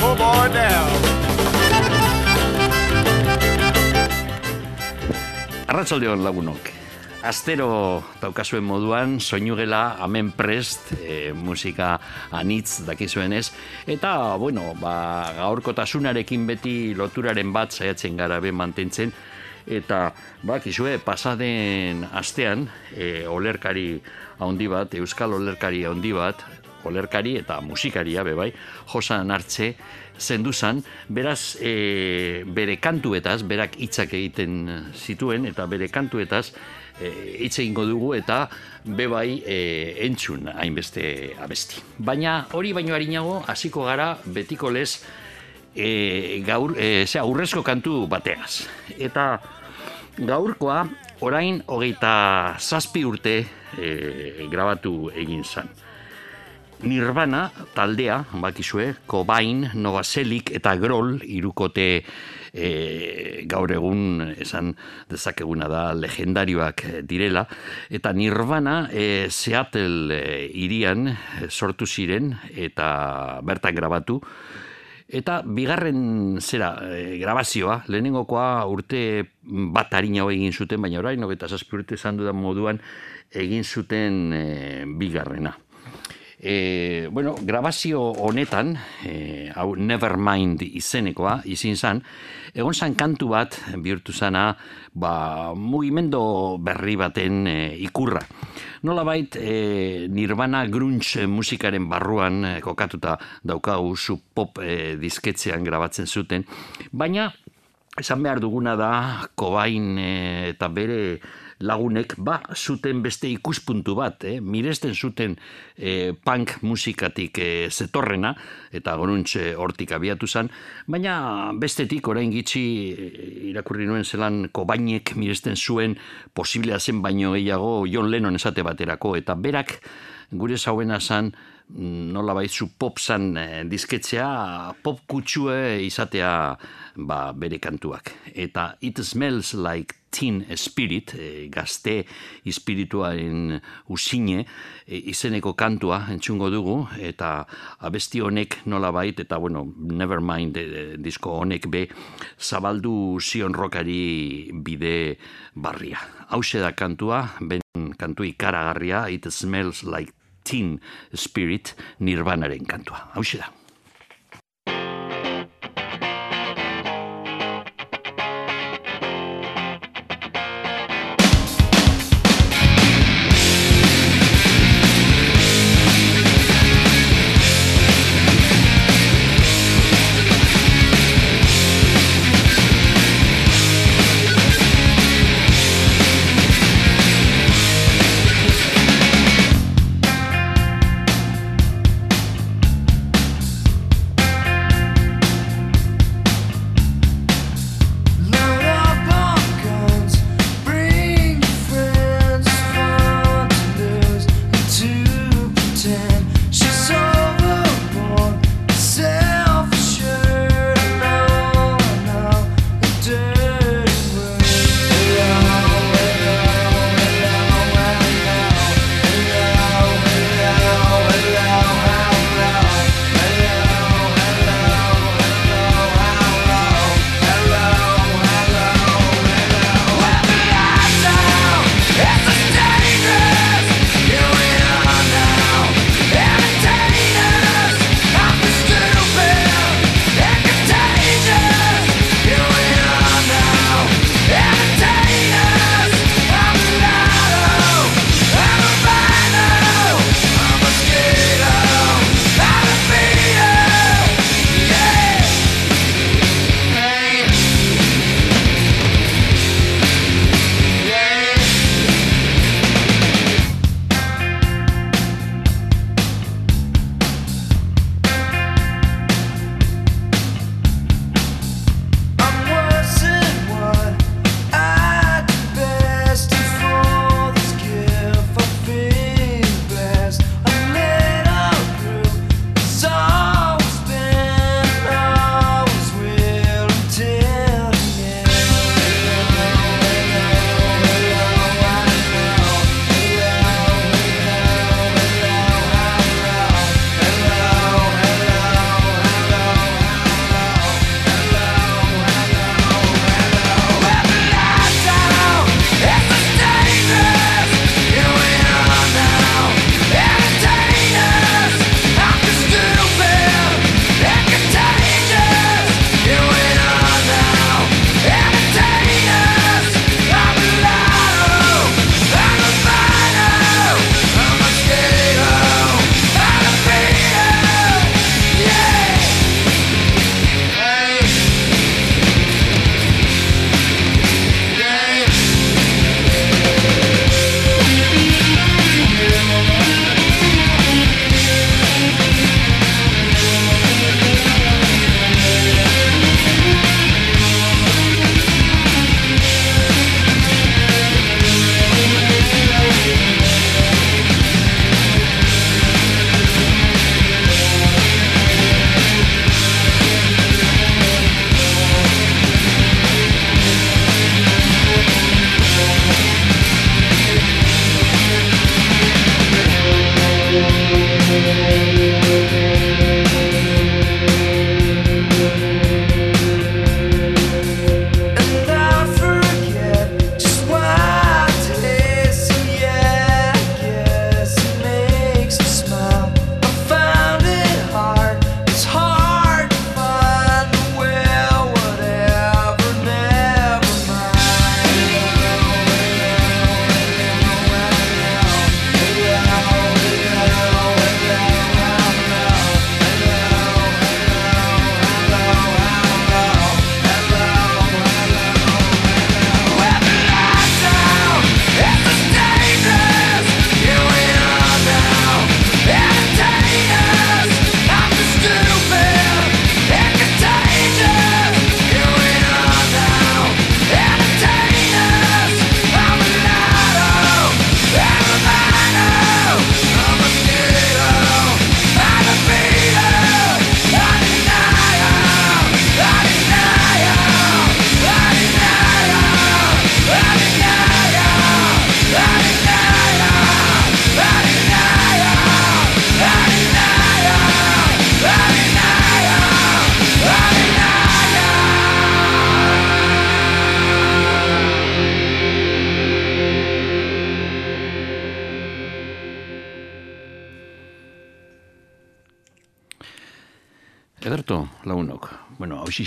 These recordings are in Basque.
poor boy down. Arratsaldeon lagunok. Astero daukazuen moduan, soinugela amen prest, e, musika anitz dakizuenez, eta, bueno, ba, gaurkotasunarekin beti loturaren bat saiatzen gara be mantentzen, eta, ba, kizue, pasaden astean, e, olerkari handi bat, euskal olerkari handi bat, olerkari eta musikaria, bebai, josan hartze, zenduzan, beraz, e, bere kantuetaz, berak hitzak egiten zituen, eta bere kantuetaz, e, hitz egingo dugu eta bebai e, entzun hainbeste abesti. Baina hori baino harinago hasiko gara betiko lez e, gaur, e, zera, urrezko kantu bateaz. Eta gaurkoa orain hogeita zazpi urte e, grabatu egin zan. Nirvana taldea, bakizue, Cobain, Novaselik eta Groll irukote e, gaur egun esan dezakeguna da legendarioak direla eta Nirvana e, Seattle irian sortu ziren eta bertan grabatu Eta bigarren zera e, grabazioa, lehenengokoa urte bat harina egin zuten, baina orain, eta zazpi urte esan dudan moduan egin zuten e, bigarrena. E, bueno, grabazio honetan, e, hau Nevermind izenekoa, izin zan, egon zan kantu bat bihurtu zana, ba, mugimendo berri baten e, ikurra. Nola bait, e, Nirvana grunge musikaren barruan e, kokatuta daukagu zu pop e, disketzean grabatzen zuten, baina esan behar duguna da, kobain e, eta bere lagunek ba zuten beste ikuspuntu bat, eh? miresten zuten eh, punk musikatik eh, zetorrena, eta goruntxe hortik abiatu zen, baina bestetik orain gitxi eh, irakurri nuen zelan kobainek miresten zuen posiblea zen baino gehiago John Lennon esate baterako, eta berak gure zauena zen mm, nola baitzu pop zan eh, dizketzea, pop kutsue izatea ba, bere kantuak. Eta It Smells Like teen spirit, e, gazte espirituaren usine, e, izeneko kantua entzungo dugu, eta abesti honek nola bait, eta bueno, Nevermind e, disko honek be, zabaldu zion rokari bide barria. Hau da kantua, ben kantu ikaragarria, it smells like teen spirit, nirvanaren kantua. Hau da.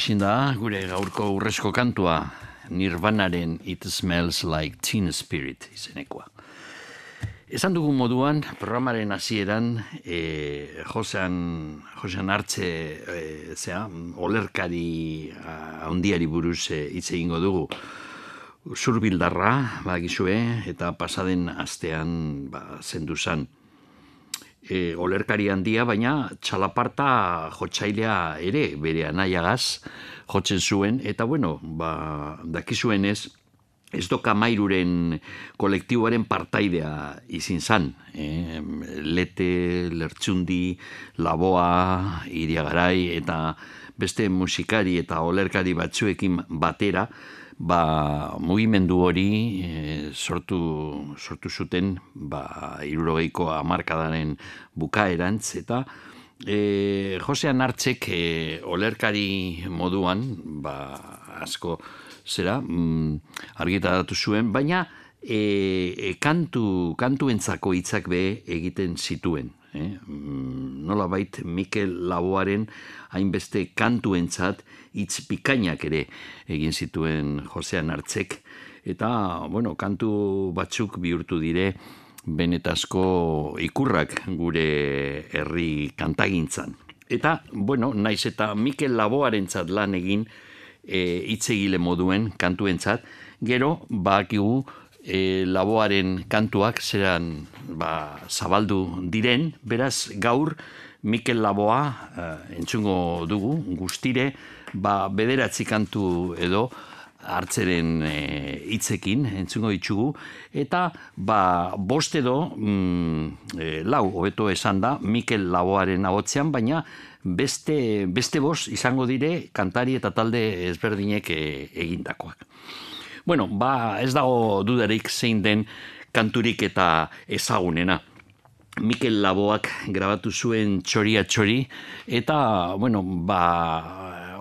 Hau da, gure gaurko urrezko kantua, Nirvanaren It Smells Like Teen Spirit izenekoa. Esan dugu moduan, programaren hasieran e, Josean, Josean Artxe, e, zera, olerkari handiari buruz e, hitz egingo dugu. Zurbildarra, ba, gizue, eta pasaden astean ba, zendu zan e, olerkari handia, baina txalaparta jotxailea ere bere anaiagaz jotzen zuen, eta bueno, ba, dakizuen ez, ez doka mairuren kolektiboaren partaidea izin zan. E, lete, lertsundi, laboa, iriagarai, eta beste musikari eta olerkari batzuekin batera, ba, mugimendu hori e, sortu, sortu zuten ba, irurogeiko amarkadaren bukaerantz eta e, Josean Artzek e, olerkari moduan ba, asko zera mm, argitaratu zuen, baina e, e, kantu, kantuentzako hitzak be egiten zituen. Eh? Mm, nola bait Mikel Laboaren hainbeste kantuentzat hitz pikainak ere egin zituen Josean Artzek. Eta bueno, kantu batzuk bihurtu dire benetazko ikurrak gure herri kantagintzan. Eta, bueno, naiz eta Mikel Laboarentzat lan egin e, hitzegile moduen kantuentzat, gero bakigu e, laboaren kantuak zeran ba, zabaldu diren, beraz gaur Mikel Laboa e, entzungo dugu, guztire, ba, bederatzi kantu edo hartzeren e, hitzekin entzungo ditugu eta ba, bost edo mm, e, lau hobeto esan da Mikel Laboaren agotzean baina beste, beste bost izango dire kantari eta talde ezberdinek e, egindakoak. Bueno, ba, ez dago dudarik zein den kanturik eta ezagunena. Mikel Laboak grabatu zuen txoria txori, eta, bueno, ba,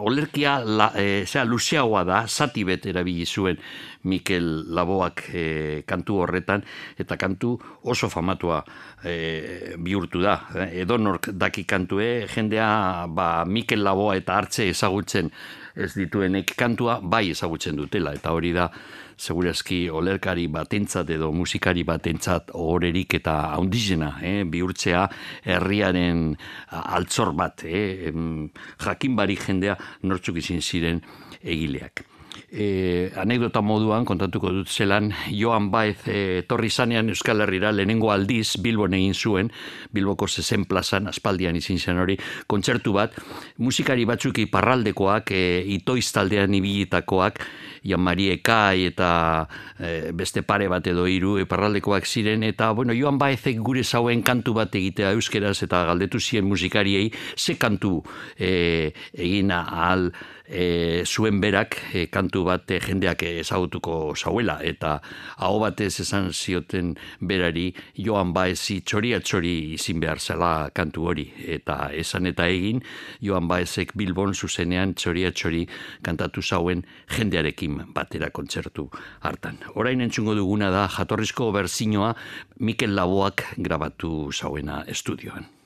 olerkia, la, e, zera, luzeagoa da, zati bet erabili zuen Mikel Laboak e, kantu horretan, eta kantu oso famatua e, bihurtu da. Edo nork daki kantue, jendea, ba, Mikel Laboa eta hartze ezagutzen ez dituenek kantua bai ezagutzen dutela eta hori da segurazki olerkari batentzat edo musikari batentzat ohorerik eta haundizena, eh, bihurtzea herriaren altzor bat, eh, jakin jendea nortzuk izin ziren egileak e, anekdota moduan kontatuko dut zelan Joan Baez e, torri zanean Euskal Herrira lehenengo aldiz Bilbon egin zuen Bilboko zezen plazan aspaldian izin zen hori kontzertu bat. Musikari batzuk iparraldekoak e, itoiz taldean ibilitakoak Jan Marie Kai eta e, beste pare bat edo hiru iparraldekoak ziren eta bueno Joan Baezek gure zauen kantu bat egitea euskeraz eta galdetu zien musikariei ze kantu e, egin ahal e, zuen berak e, kantu bat e, jendeak ezagutuko zauela eta hau batez esan zioten berari joan baezi txoria txori izin behar zela kantu hori eta esan eta egin joan baezek bilbon zuzenean txoria txori kantatu zauen jendearekin batera kontzertu hartan. Orain entzungo duguna da jatorrizko berzinoa Mikel Laboak grabatu zauena estudioan.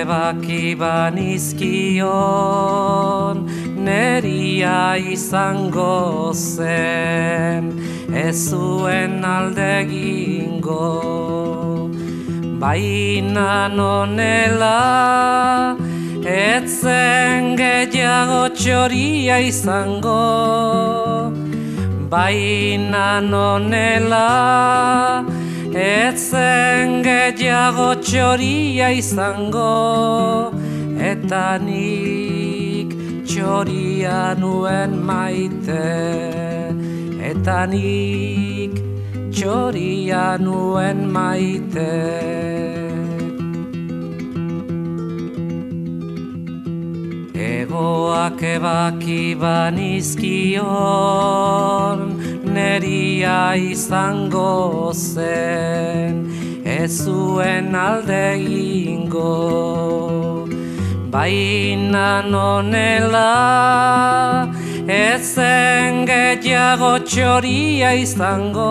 Ebaki banizkion neria izango zen ez zuen aldegingo Baina nonela etzen gehiago txoria izango. Baina nonela etzen gehiago txoria izango Eta nik txoria nuen maite. Eta nik txoria nuen maite. Egoak ebaki banizkion Neria izango zen Ez zuen alde ingo Baina nonela Ez zen gehiago txoria izango.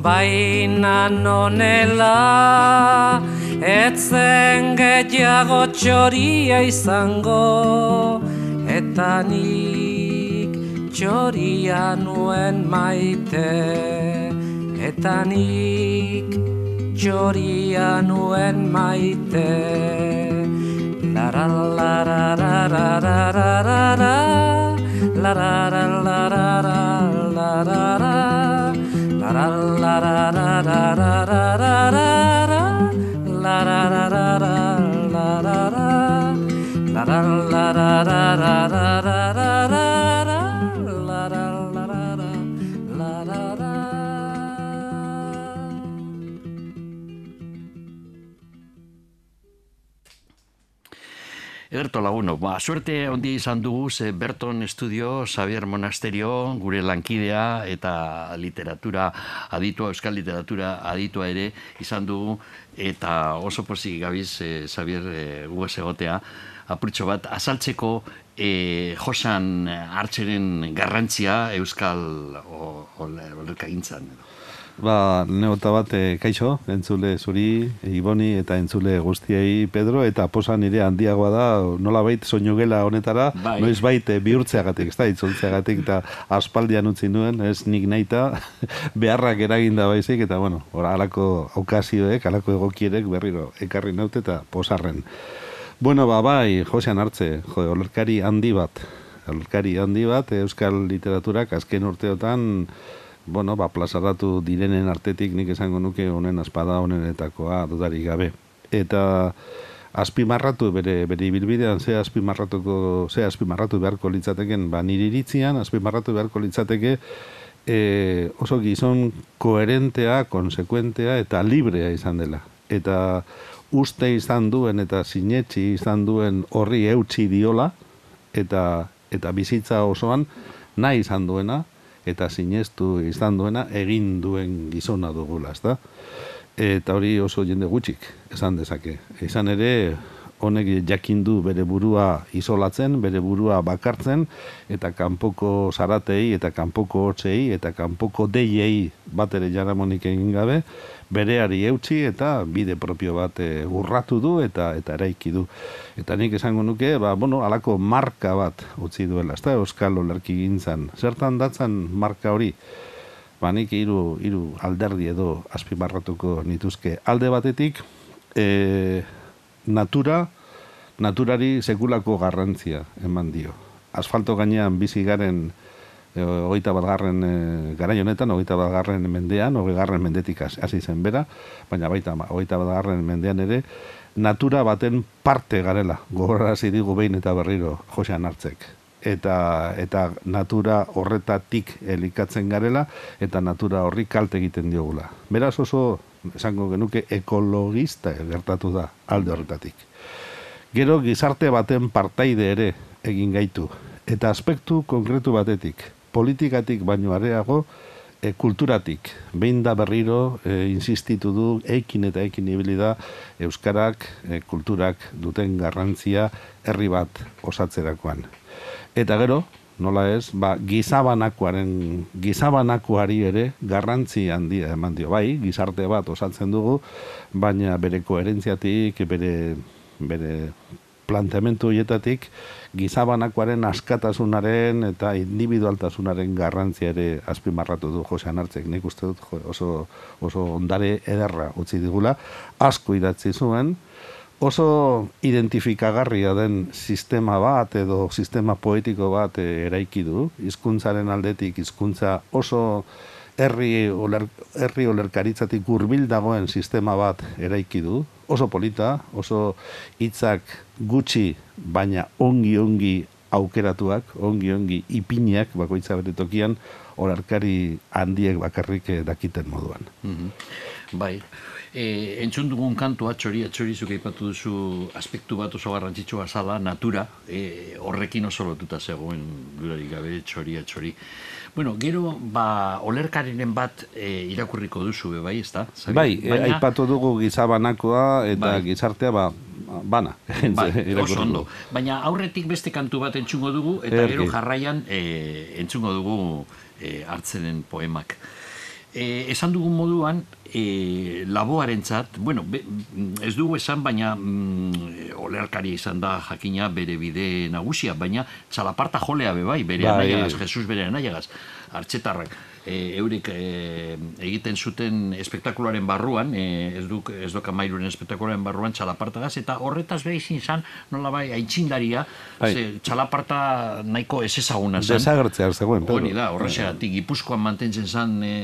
Baina nonela etzen gehiago txoria izango. Eta nik txoria zuria nuen maite Eta nik txoria nuen maite Lara lara lara lara lara Lara lara lara lara Lara lara lara lara lara Lara lara lara lara lara Ederto laguno, ba, suerte ondi izan dugu ze Berton Estudio, Xavier Monasterio, gure lankidea eta literatura aditua, euskal literatura aditua ere izan dugu eta oso pozik gabiz, e, Xavier, e, gu egotea, apurtxo bat, azaltzeko e, josan hartxeren garrantzia euskal olerka gintzan. Ba, neota bat, e, kaixo, entzule zuri, Iboni eta entzule guztiei Pedro, eta posa nire handiagoa da, nola bait, soinu honetara, bai. noiz bait, e, bihurtzeagatik, ez da, itzuntzeagatik, eta aspaldian utzi nuen, ez nik naita, beharrak eraginda baizik, eta bueno, ora, alako aukazioek, alako egokierek berriro, ekarri naute eta posarren. Bueno, ba, bai, Josean hartze, jo, olerkari handi bat, olerkari handi bat, Euskal Literaturak azken urteotan, bueno, ba, plazaratu direnen artetik nik esango nuke honen aspada honenetakoa dudari gabe. Eta azpimarratu bere bere ibilbidean ze azpimarratuko ze azpimarratu beharko litzateken ba niri iritzian azpimarratu beharko litzateke e, oso gizon koherentea, konsekuentea eta librea izan dela. Eta uste izan duen eta sinetxi izan duen horri eutxi diola eta eta bizitza osoan nahi izan duena eta sinestu izan duena egin duen gizona dugula, ezta? Eta hori oso jende gutxik esan dezake. Izan ere honek jakindu bere burua isolatzen, bere burua bakartzen eta kanpoko zaratei eta kanpoko hotzei eta kanpoko deiei bat ere jaramonik egin gabe bereari eutxi eta bide propio bat e, urratu du eta eta eraiki du. Eta nik esango nuke, ba, bueno, alako marka bat utzi duela, ez da Euskal Olerki gintzan. Zertan datzan marka hori? Ba, nik iru, iru alderdi edo azpimarratuko nituzke. Alde batetik, e, natura, naturari sekulako garrantzia eman dio. Asfalto gainean bizi garen hogeita bat garren e, gara honetan, hogeita bat garren mendean, hogei garren mendetik hasi zen bera, baina baita hogeita bat garren mendean ere, natura baten parte garela, gogorarazi digu behin eta berriro josean hartzek. Eta, eta natura horretatik elikatzen garela, eta natura horri kalte egiten diogula. Beraz oso, esango genuke, ekologista gertatu da alde horretatik. Gero gizarte baten partaide ere egin gaitu, eta aspektu konkretu batetik, politikatik baino areago, e, kulturatik, behin da berriro, e, insistitu du, eikin eta eikin ibili da, Euskarak, e, kulturak duten garrantzia herri bat osatzerakoan. Eta gero, nola ez, ba, gizabanakoaren, gizabanakoari ere garrantzi handia eman dio, bai, gizarte bat osatzen dugu, baina bere koherentziatik, bere, bere planteamentu horietatik, gizabanakoaren askatasunaren eta individualtasunaren garrantzia ere azpimarratu du Josean Artzek, nik uste dut oso, oso ondare ederra utzi digula, asko idatzi zuen, oso identifikagarria den sistema bat edo sistema poetiko bat eraiki du, hizkuntzaren aldetik hizkuntza oso herri oler, herri olerkaritzatik hurbil dagoen sistema bat eraiki du, oso polita, oso hitzak gutxi baina ongi ongi aukeratuak, ongi ongi ipiniak bakoitza bere tokian olarkari handiek bakarrik eh, dakiten moduan. Mm Bai, E, entzun dugun kantu atxori, atxori zuke ipatu duzu aspektu bat oso garrantzitsua zala, natura, e, horrekin oso lotuta zegoen gurari gabe, txori, atxori. Bueno, gero, ba, olerkarinen bat e, irakurriko duzu, be, bai, ez da? Bai, e, Baina, aipatu dugu gizabanakoa eta bai. gizartea, ba, bana. Bai, oso ondo. Baina aurretik beste kantu bat entzungo dugu, eta gero jarraian e, entzungo dugu e, hartzenen poemak. E, esan dugun moduan, e, laboaren txat, bueno, ez dugu esan, baina mm, olerkari izan da jakina bere bide nagusia, baina txalaparta jolea be bai, bere bai. anaiagaz, Jesus bere anaiagaz, artxetarrak e, eurik e, egiten zuten espektakularen barruan, e, ez duk ez duk amairuren espektakularen barruan txalapartagaz, eta horretaz behi izin zan, nola bai, haitxindaria, bai. txalaparta nahiko ez ezaguna zen. Desagertzea zegoen. Hori da, horrexea, bai. gipuzkoan mantentzen zan e,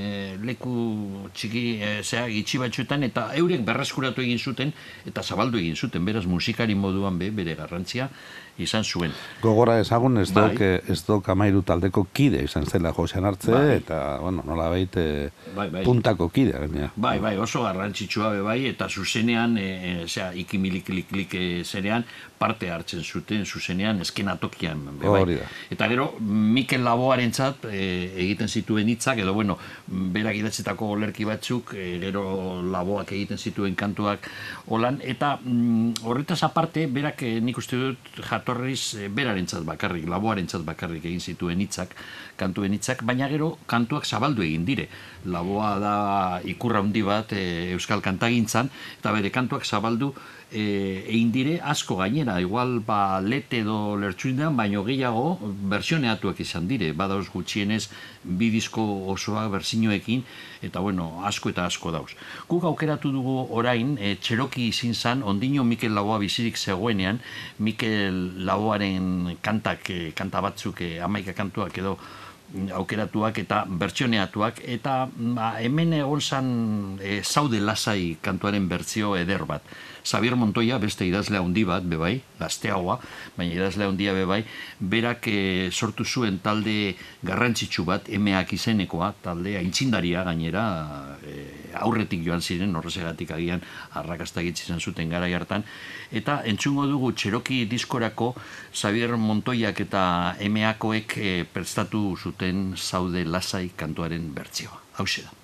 leku txiki, e, zea, gitxi batxuetan, eta eurek berreskuratu egin zuten, eta zabaldu egin zuten, beraz musikari moduan be, bere garrantzia, izan zuen. Gogora ezagun ez bai. dok, ez dok amairu taldeko kide izan zela Josean Artze, bai. eta, bueno, nola baite bai, bai. puntako kide. Baina. Bai, bai, oso garrantzitsua be bai, eta zuzenean, e, e, zera, ikimilik-lik zerean, parte hartzen zuten zuzenean eskenatokian. Bai. Eta gero, Mikel Laboaren txat, e, egiten zituen hitzak edo, bueno, berak idatzetako olerki batzuk, e, gero Laboak egiten zituen kantuak holan, eta mm, horretaz aparte, berak e, nik uste dut jat jatorriz e, berarentzat bakarrik, laboarentzat bakarrik egin zituen hitzak, kantuen hitzak, baina gero kantuak zabaldu egin dire. Laboa da ikurra handi bat e, euskal kantagintzan eta bere kantuak zabaldu e, egin dire asko gainera, igual ba lete edo lertsuindean, baino gehiago versioneatuak izan dire, badauz gutxienez bi disko osoa berzinoekin, eta bueno, asko eta asko dauz. Guk aukeratu dugu orain, e, txeroki izin zan, ondino Mikel Laboa bizirik zegoenean, Mikel Laboaren kantak, e, kanta batzuk, e, amaika kantuak edo, aukeratuak eta bertsioneatuak eta ba, hemen egon zan e, zaude lasai kantuaren bertzio eder bat. Xavier Montoya beste idazle handi bat bebai, gazteagoa, baina idazle handia bebai, berak e, sortu zuen talde garrantzitsu bat emeak izenekoa, talde aintzindaria gainera e, aurretik joan ziren horrezegatik agian arrakasta izan zuten gara hartan eta entzungo dugu txeroki diskorako Xavier Montoyak eta emeakoek e, prestatu zuten zaude lasai kantuaren bertzioa. Hau da.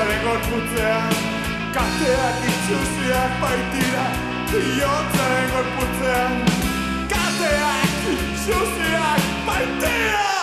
Iotzaren gorputzean Kateak itxusiak baitira Iotzaren gorputzean Kateak itxusiak baitira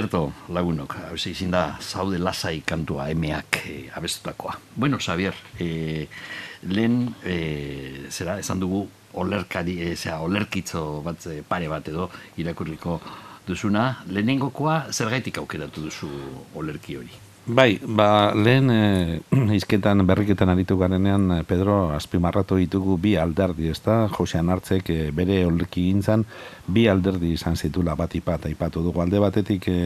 Erto, lagunok, hausia izin da, zaude lasai kantua emeak e, abestutakoa. Bueno, Xavier, e, lehen, e, zera, esan dugu, olerkari, e, zera, olerkitzo bat pare bat edo irakurriko duzuna, lehenengokoa zergaitik aukeratu duzu olerki hori? Bai, ba, lehen e, izketan berriketan aritu garenean eh, Pedro azpimarratu ditugu bi alderdi, ez da? Josean hartzek e, bere olriki gintzan bi alderdi izan zitula bat ipat, aipatu dugu alde batetik e,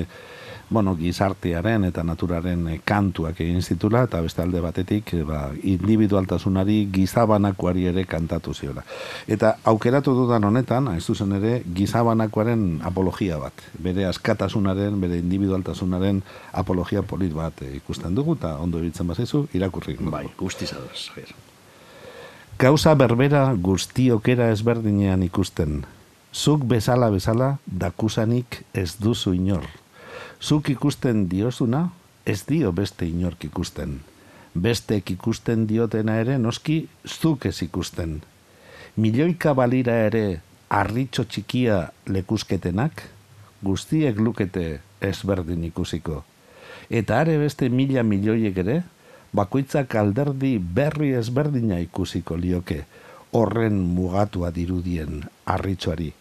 bueno, gizartearen eta naturaren eh, kantuak egin zitula, eta beste alde batetik eh, ba, individualtasunari gizabanakoari ere kantatu ziola. Eta aukeratu dudan honetan, ez duzen ere, gizabanakoaren apologia bat. Bere askatasunaren, bere individualtasunaren apologia polit bat eh, ikusten dugu, eta ondo ebitzen bazizu, irakurrik. Bai, guztiz adoz, Gauza berbera guztiokera ezberdinean ikusten. Zuk bezala bezala dakusanik ez duzu inor zuk ikusten diozuna, ez dio beste inork ikusten. Bestek ikusten diotena ere, noski, zuk ez ikusten. Milioika balira ere, arritxo txikia lekusketenak, guztiek lukete ezberdin ikusiko. Eta are beste mila milioiek ere, bakoitzak alderdi berri ezberdina ikusiko lioke, horren mugatua dirudien arritxoari.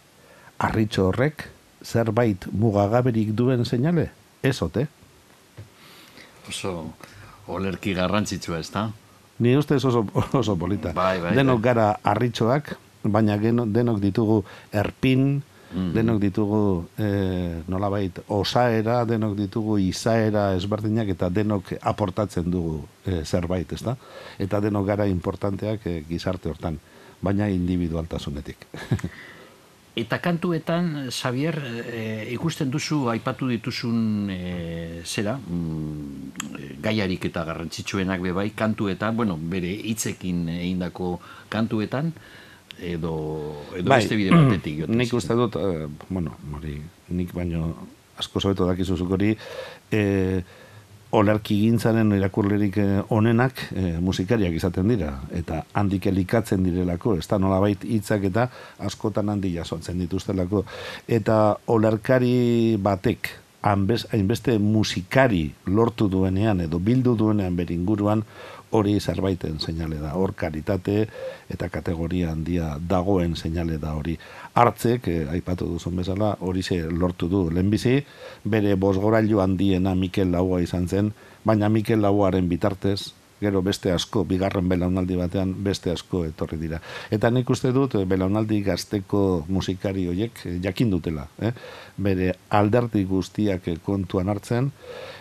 Arritxo horrek, zerbait mugagaberik duen seinale? Ez ote? Oso olerki garrantzitsua ez da? Ni uste oso, oso polita. Bai, bai, denok bai. gara arritxoak, baina denok ditugu erpin, mm. denok ditugu e, nolabait osaera, denok ditugu izaera ezberdinak eta denok aportatzen dugu e, zerbait, ez da? Eta denok gara importanteak e, gizarte hortan, baina individualtasunetik. Eta kantuetan, Xavier, e, ikusten duzu, aipatu dituzun e, zera, mm, gaiarik eta garrantzitsuenak bebai, kantuetan, bueno, bere hitzekin egindako kantuetan, edo, edo bai, beste bide batetik. Nik uste dut, e, bueno, mori, nik baino asko zobeto dakizuzuk hori, e, olerki gintzaren irakurlerik eh, onenak e, musikariak izaten dira. Eta handik elikatzen direlako, ez da nolabait hitzak eta askotan handi jasotzen dituztelako. Eta olerkari batek, hainbeste musikari lortu duenean edo bildu duenean beringuruan, hori zerbaiten seinale da, hor karitate eta kategoria handia dagoen seinale da hori. Hartzek, eh, aipatu duzun bezala, hori ze lortu du lehenbizi, bere bosgorailu handiena Mikel Laua izan zen, baina Mikel Lauaren bitartez, gero beste asko, bigarren belaunaldi batean beste asko etorri dira. Eta nik uste dut, eh, belaunaldi gazteko musikari horiek eh, jakin dutela, eh? bere alderdi guztiak kontuan hartzen,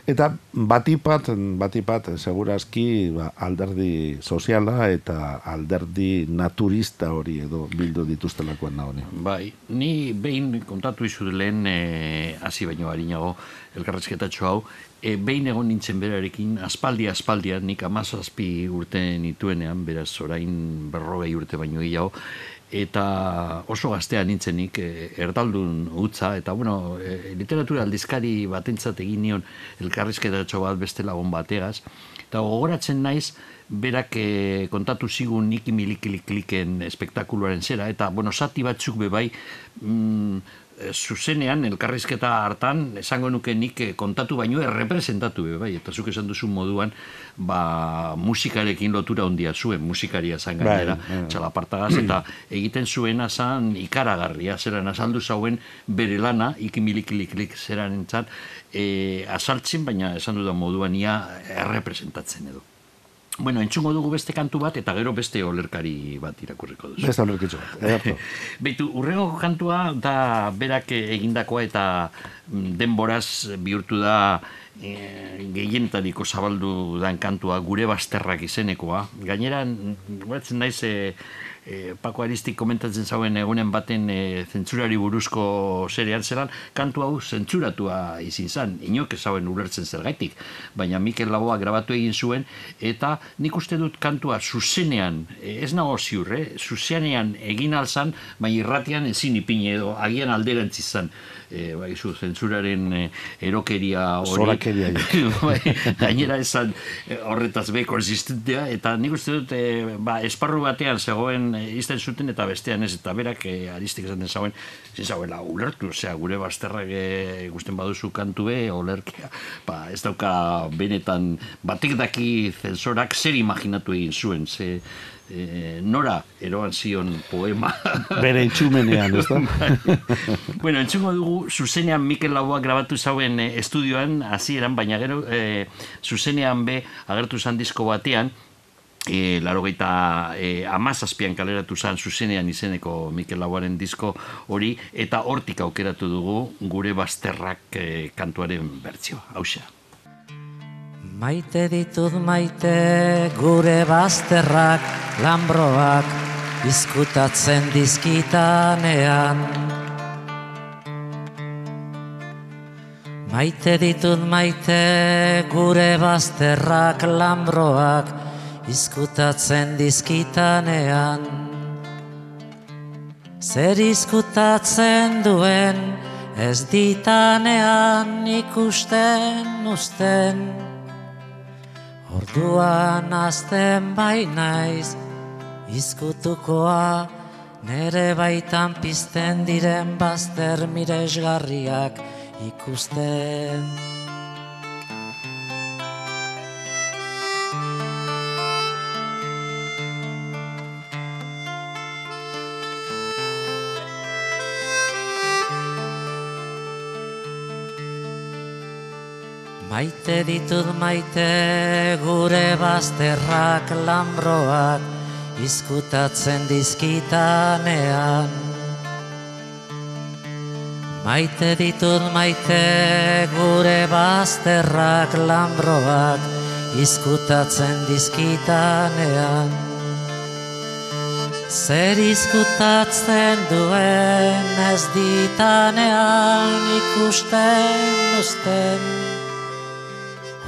eta batipat, batipat, segurazki ba, alderdi soziala eta alderdi naturista hori edo bildu dituztelakoan da honi. Bai, ni behin kontatu izu lehen hasi baino harinago elkarrezketatxo hau, e, behin egon nintzen berarekin, aspaldi aspaldian, nik amazazpi urte nituenean, beraz orain berrogei urte baino gehiago, eta oso gaztea nintzenik e, erdaldun utza, eta bueno, e, literatura aldizkari batentzat egin nion elkarrizketatxo bat beste lagun bategaz, eta gogoratzen naiz, berak e, kontatu zigun niki milikilikliken espektakuluaren zera, eta bueno, sati batzuk bebai, mm, zuzenean elkarrizketa hartan esango nuke nik eh, kontatu baino errepresentatu be bai eta zuk esan duzu moduan ba musikarekin lotura hondia zuen musikaria zan bai, gainera bai, txalapartagaz eta egiten zuena zan ikaragarria zeran azaldu zauen bere lana ikimilikiliklik zeran entzat e, eh, azaltzen baina esan dudan moduan ia errepresentatzen edo Bueno, entzungo dugu beste kantu bat, eta gero beste olerkari bat irakurriko duzu. Beste olerkitzu bat, Beitu, urrengo kantua da berak egindakoa eta mm, denboraz bihurtu da e, gehienetariko zabaldu dan kantua gure bazterrak izenekoa. Gainera, guretzen naiz, e, e, Paco Aristik komentatzen zauen egunen baten e, zentzurari buruzko zerean zelan, kantu hau zentzuratua izin zan, inok ezauen ulertzen zergaitik, baina Mikel Laboa grabatu egin zuen, eta nik uste dut kantua zuzenean, e, ez nago ziur, eh? zuzenean egin alzan, baina irratian ezin ipine edo, agian alderantzi zan, e, bai, zu, zentzuraren e, erokeria hori. Zorakeria. bai, gainera esan e, horretaz be konsistentea, eta nik uste dut, e, ba, esparru batean zegoen izten zuten, eta bestean ez, eta berak e, aristik esaten zauen, zin zauela ulertu, osea, gure bazterrak e, gusten baduzu kantu be, olerkia, ba, ez dauka benetan, batek daki zenzorak zer imaginatu egin zuen, ze, e, nora eroan zion poema. Bere itxumenean, ez da? bueno, entzungo dugu, zuzenean Mikel Laboa grabatu zauen e, estudioan, hasieran baina gero, e, zuzenean be, agertu zan disko batean, e, laro gaita e, amazazpian kaleratu zan zuzenean izeneko Mikel Laboaren disko hori, eta hortik aukeratu dugu gure bazterrak e, kantuaren bertzioa. Hau Maite ditut maite gure bazterrak lambroak izkutatzen dizkitanean. Maite ditut maite gure bazterrak lambroak izkutatzen dizkitanean. Zer izkutatzen duen ez ditanean ikusten usten. Orduan azten bai naiz izkutukoa nere baitan pizten diren bazter miresgarriak ikusten. Maite ditut maite gure bazterrak lambroak izkutatzen dizkitanean. Maite ditut maite gure bazterrak lambroak izkutatzen dizkitanean. Zer izkutatzen duen ez ditanean ikusten usten.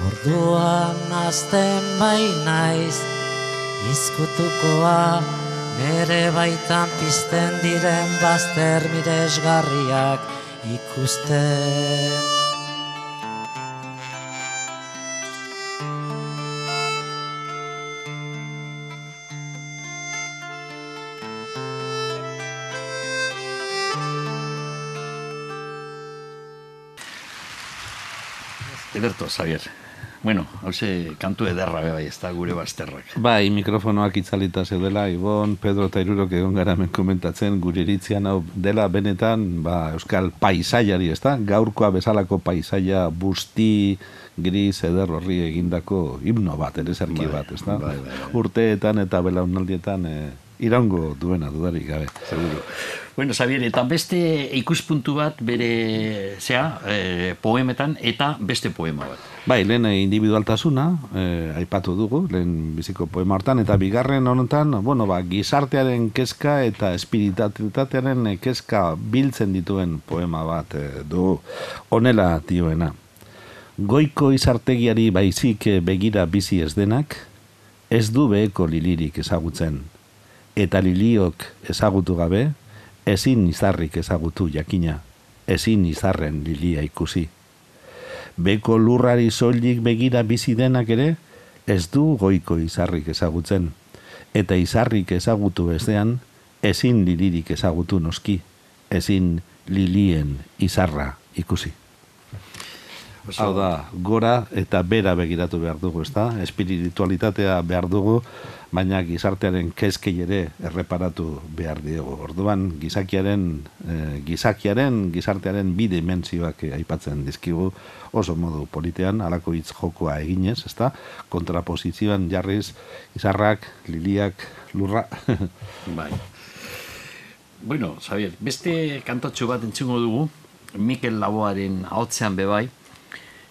Orduan azten bai naiz Izkutukoa Nere baitan pizten diren Bazter miresgarriak ikusten Ederto, Xavier. Bueno, hause kantu ederra bai, ez da gure bazterrak. Bai, mikrofonoak itzalita zeudela, Ibon, Pedro eta Irurok egon gara men komentatzen, gure iritzian hau dela benetan, ba, euskal paisaiari, ez da? Gaurkoa bezalako paisaia busti, gris, eder horri egindako himno bat, ere zerki bai, bat, ez da? Bai, bai, bai. Urteetan eta belaunaldietan e, irango duena dudarik gabe. Seguro. Bueno, Xavier, eta beste ikuspuntu bat bere, zea, e, poemetan, eta beste poema bat. Bai, lehen individualtasuna, e, aipatu dugu, lehen biziko poema hortan, eta bigarren honetan, bueno, ba, gizartearen kezka eta espiritatitatearen kezka biltzen dituen poema bat e, du onela dioena. Goiko izartegiari baizik begira bizi ez denak, ez du beheko lilirik ezagutzen. Eta liliok ezagutu gabe, ezin izarrik ezagutu jakina, ezin izarren lilia ikusi. Beko lurrari soilik begira bizi denak ere, ez du goiko izarrik ezagutzen. Eta izarrik ezagutu ezean, ezin lilirik ezagutu noski, ezin lilien izarra ikusi. Hau da, gora eta bera begiratu behar dugu, ezta? Espiritualitatea behar dugu, baina gizartearen kezkei ere erreparatu behar diegu. Orduan, gizakiaren, eh, gizakiaren, gizartearen bi dimensioak aipatzen dizkigu oso modu politean, alako hitz jokoa eginez, ezta? Kontraposizioan jarriz, izarrak, liliak, lurra. bai. Bueno, Xavier, beste kantotxo bat entzungo dugu, Mikel Laboaren haotzean bebai,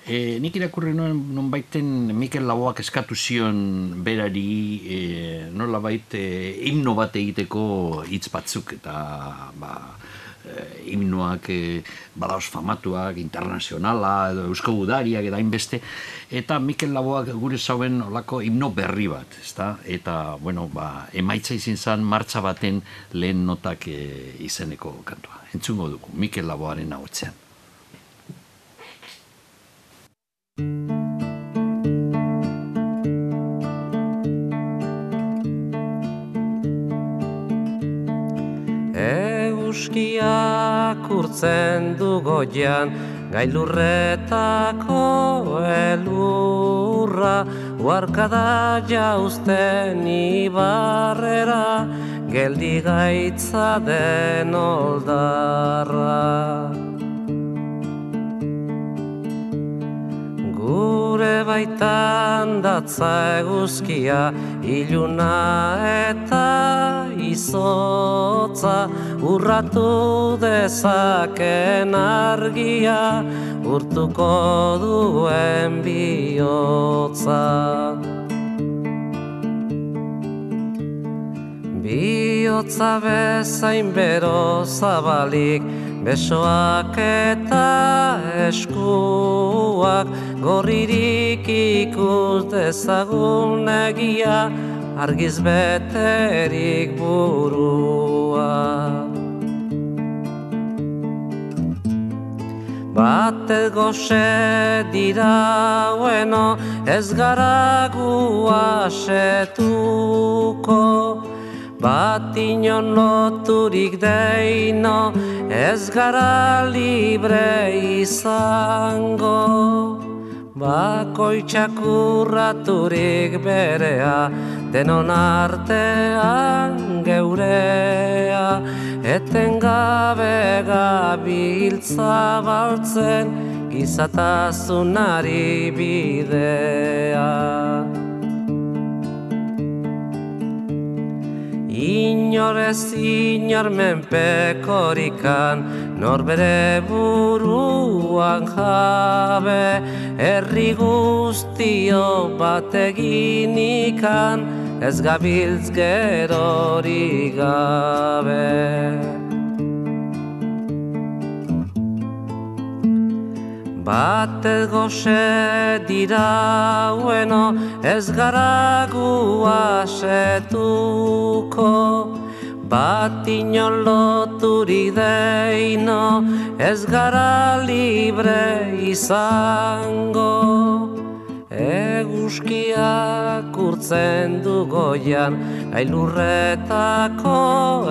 E, nik irakurri nuen non baiten Mikel Laboak eskatu zion berari e, nola baite himno bat egiteko hitz batzuk eta ba, e, himnoak e, badaoz famatuak, internazionala eusko gudariak eta hainbeste. Eta Mikel Laboak gure zauen olako himno berri bat ezta? eta bueno, ba, emaitza izin zen martxa baten lehen notak e, izeneko kantua. Entzungo dugu Mikel Laboaren hau Euskiak urtzen du goian, gailurretako elurra, uarkada jauzten ibarrera, geldi gaitza den oldarra. Gure baitan datza eguzkia, iluna eta izotza, urratu dezaken argia, urtuko duen bihotza. Bihotza bezain bero zabalik, besoak eta eskuak, gorririk ikus dezagun egia, argiz beterik burua. Bate goxe dira ueno, ez gara guasetuko, bat inon loturik deino, ez gara libre izango. Bakoitzak urraturik berea, denon artean geurea, eten gabe gabiltza baltzen, gizatazunari bidea. Inor ez inor menpekorikan, nor bere buruan jabe, herri guztio bat eginikan, ez gabiltz gerori gabe. Bat goxe dira ueno ez gara guasetuko Bat inon loturik deino ez gara libre izango Eguzkiak urtzen du goian, gailurretako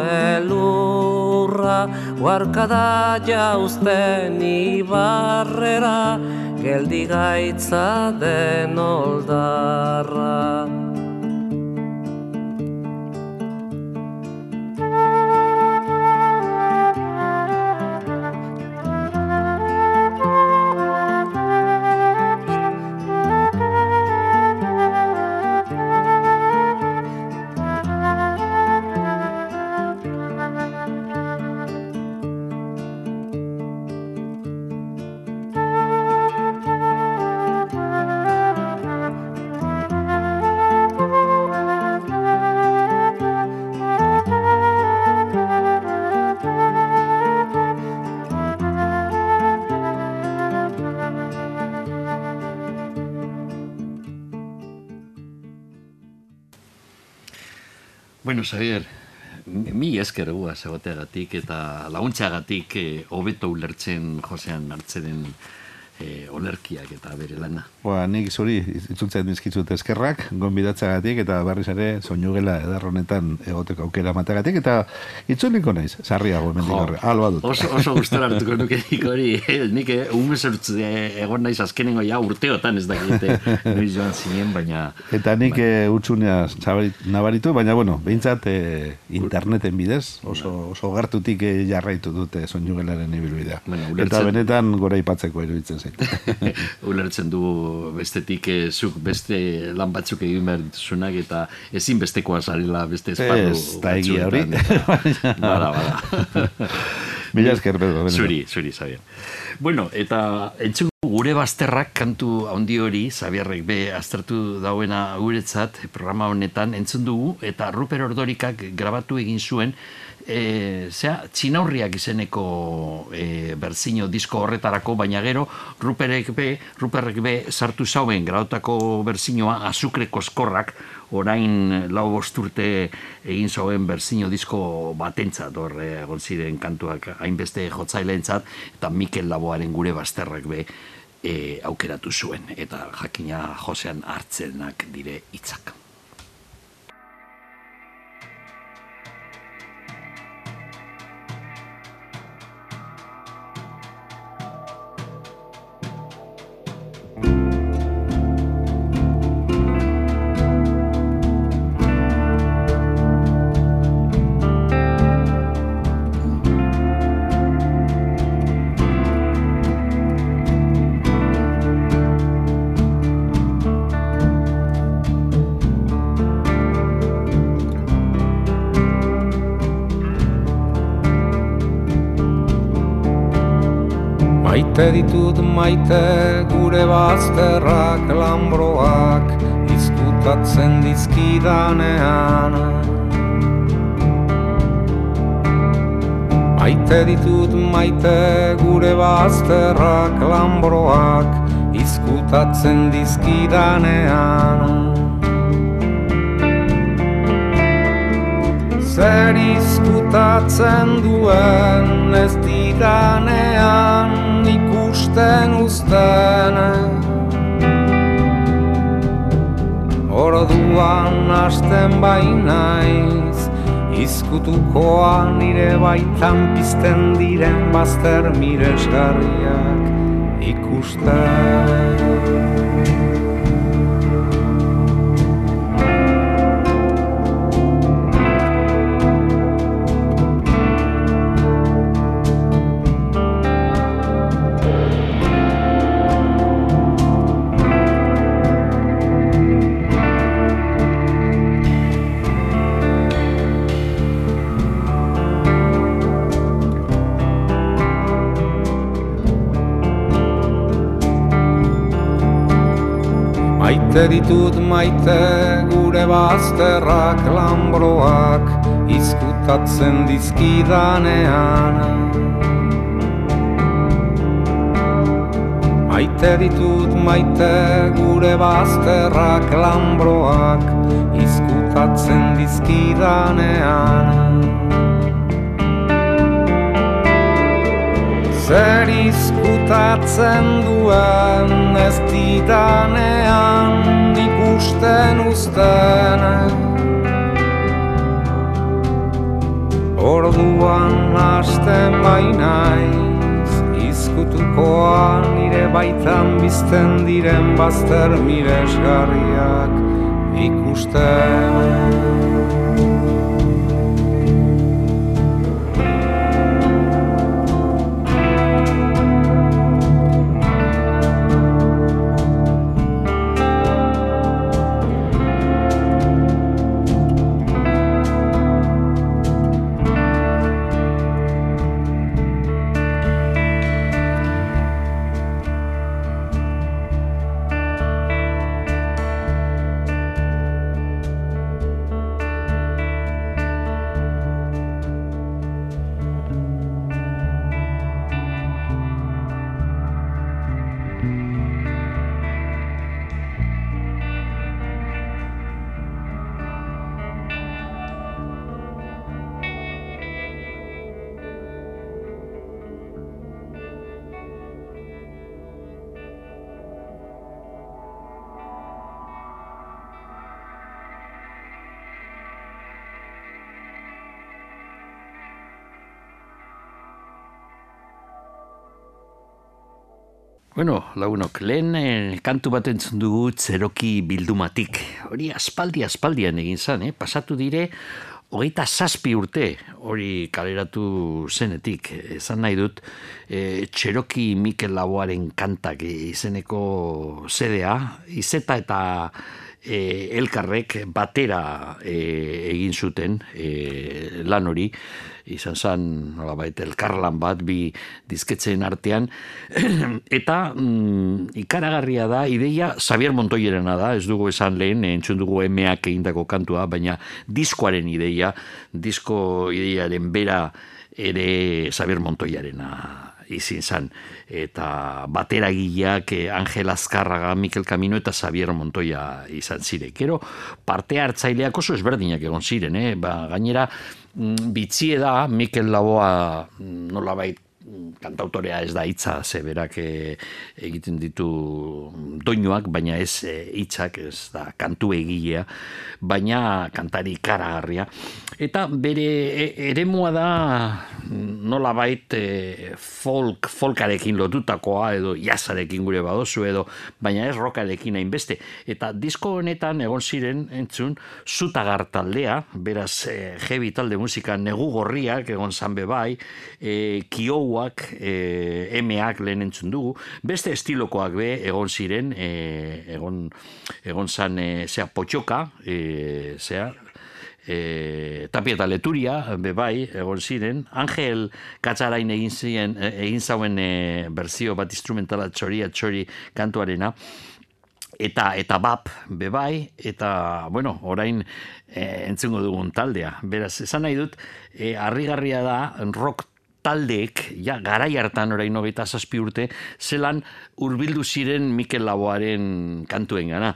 elurra, huarkada jauzten ibarrera, geldi gaitza den oldarra. Bueno, Xavier, mi esker guaz egoteagatik eta laguntxagatik eh, hobeto ulertzen Josean hartzen e, olerkiak eta bere lana. Ba, nik zuri itzultzen dizkizut eskerrak, gonbidatzagatik eta berriz ere soinugela edarronetan egoteko aukera matagatik eta itzuliko naiz, sarriago hemendik horre. Alba dut. Oso, oso gustora hartuko nuke nik hori, nik eh, eh, egon naiz azkenengo ja urteotan ez dakite noiz joan zinen, baina... Eta nik bai. e, utxunea nabaritu, baina bueno, behintzat interneten bidez, oso, oso gertutik jarraitu dute soinugelaren ibilbidea. Bueno, Eta benetan gora ipatzeko iruditzen zait. ulertzen du bestetik eh, zuk beste lan batzuk egin behar dituzunak eta ezin bestekoa zarela beste esparru Ez, da egia hori. Bada, bada. Mila esker, Pedro. Zuri, zuri, Xavier. Bueno, eta entzun gure bazterrak kantu handi hori, Xavierrek be aztertu dauena guretzat programa honetan entzun dugu, eta Ruper Ordorikak grabatu egin zuen, e, zera, txinaurriak izeneko e, berzino disko horretarako, baina gero Ruperek be, Ruperrek be sartu zauen grautako berzinoa azukre koskorrak orain lau bosturte egin zauen berzino disko batentzat hor egon ziren kantuak hainbeste jotzaileentzat eta Mikel Laboaren gure bazterrak be e, aukeratu zuen eta jakina Josean hartzenak dire hitzak. Maite ditut maite gure bazterrak lambroak izkutatzen dizkidanean. Maite ditut maite gure bazterrak lambroak izkutatzen dizkidanean. Zer izkutatzen duen ez didanean ikusten uzten. Orduan hasten bainaiz Izkutukoa nire baitan pizten diren bazter miresgarriak ikusten Maite ditut maite gure bazterrak lambroak izkutatzen dizkidanean. Maite ditut maite gure bazterrak lambroak izkutatzen dizkidanean Zer izkutatzen duen ez didanean ikusten uzten. Orduan hasten bainaiz izkutukoan nire baitan bizten diren bazter miresgarriak ikusten Bueno, lagunok, lehen eh, kantu bat entzun dugu zeroki bildumatik. Hori aspaldi aspaldian egin zan, eh? pasatu dire, hogeita zazpi urte hori kaleratu zenetik. Esan nahi dut, eh, txeroki Mikel Laboaren kantak izeneko zedea, izeta eta eh, elkarrek batera eh, egin zuten eh, lan hori, izan zen, nolabait, elkarlan bat, bi dizketzen artean, eta mm, ikaragarria da, ideia Xavier Montoyerena da, ez dugu esan lehen, entzun dugu emeak egindako kantua, baina diskoaren ideia, disko ideiaren bera ere Xavier Montoyarena izin zan. Eta batera gileak eh, Angel Azkarraga, Mikel Camino eta Xavier Montoya izan zire. Kero parte hartzaileak oso ezberdinak egon ziren, eh? ba, gainera bitzie da Mikel Laboa mm, nolabait kantautorea ez da hitza ze berak e, egiten ditu doinuak baina ez e, hitzak ez da kantu egilea baina kantari karagarria eta bere e, eremua da nola bait e, folk, folkarekin lotutakoa edo jazarekin gure badozu edo baina ez rokarekin hainbeste. Eta disko honetan egon ziren entzun zutagar taldea beraz e, heavy talde musika negu gorriak egon zanbe bai e, kiouak e, emeak lehen entzun dugu. Beste estilokoak be egon ziren e, egon, egon zan e, zea potxoka e, zea e, tapia eta leturia, bebai, egon ziren, Angel Katzarain egin, ziren, egin zauen e, berzio bat instrumentala txoria txori kantuarena, eta eta bap bebai eta bueno orain e, entzungo dugun taldea. Beraz esan nahi dut e, harrigarria da rock taldeek ja garai hartan orain 27 urte zelan hurbildu ziren Mikel Laboaren kantuen gana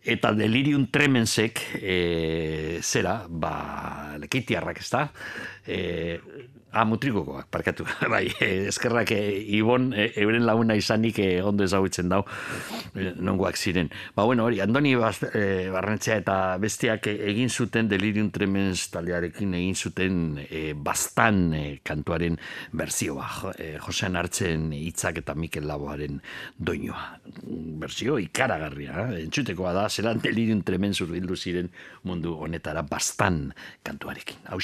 eta delirium tremensek e, zera, ba, lekitiarrak ez da, e, Ah, mutrikokoak, parkatu. bai, eskerrak e, Ibon, e, euren laguna izanik e, ondo ezagutzen dau, e, nongoak ziren. Ba, bueno, hori, Andoni e, Barrentzea eta bestiak egin zuten Delirium Tremens taldearekin egin zuten e, bastan e, kantuaren berzioa. E, Josean hartzen hitzak eta Mikel Laboaren doinua. Berzio ikaragarria, eh? entzutekoa da, zelan Delirium Tremens urbildu ziren mundu honetara bastan kantuarekin. Hau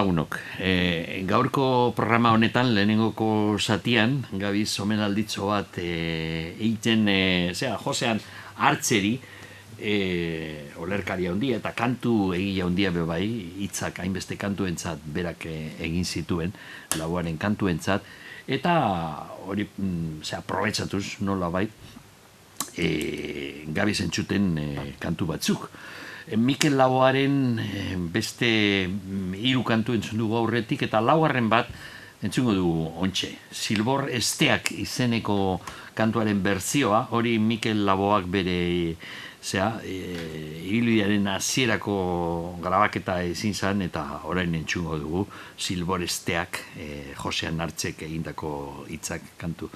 lagunok, e, gaurko programa honetan, lehenengoko satian, gabiz omen alditzo bat, e, egiten, e, zera, josean, hartzeri, e, olerkari handia eta kantu egia handia be bai, hitzak hainbeste kantuentzat berak egin zituen, lauaren kantuentzat, eta hori, mm, zera, probetxatuz, nola bai, e, gabiz entzuten e, kantu batzuk. Eh, Mikel Lauaren eh, beste mm, hiru kantu entzun dugu aurretik eta laugarren bat entzungo dugu ontxe. Silbor esteak izeneko kantuaren berzioa, hori Mikel Laboak bere zera, e, ibiludiaren hasierako grabaketa ezin zan eta orain entzungo dugu Silbor esteak e, Josean Nartzek egindako hitzak kantu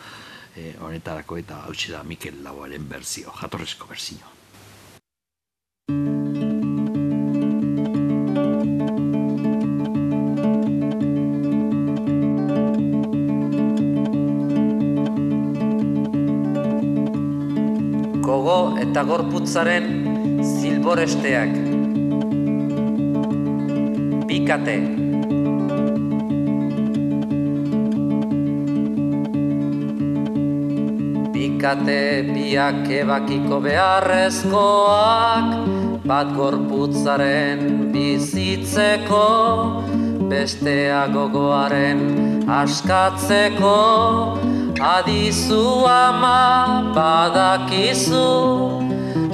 e, honetarako eta hau da Mikel Laboaren berzio, jatorrezko berzio. Gorputzaren zilboresteak. Pikate. Pikate biak ebakiko beharrezkoak, bat gorputzaren bizitzeko, bestea gogoaren askatzeko, Adizu ama badakizu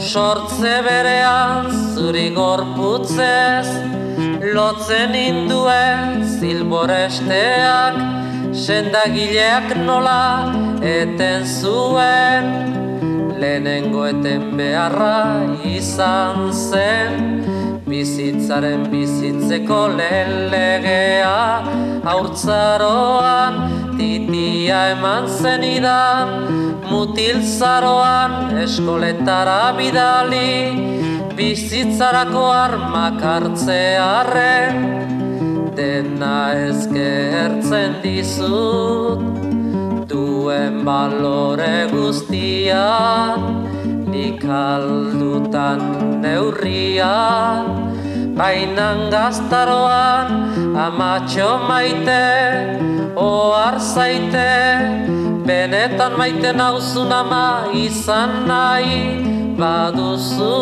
Sortze berean zuri gorputzez Lotzen induen zilboresteak Sendagileak nola eten zuen. Lehenengo eten beharra izan zen Bizitzaren bizitzeko lehen legea Haurtzaroan titia eman zenidan mutil zaroan eskoletara bidali bizitzarako armak hartzearen dena ezkertzen dizut duen balore guztian nik aldutan neurrian Bainan gaztaroan amatxo maite Oar zaite Benetan maite nauzun ama izan nahi baduzu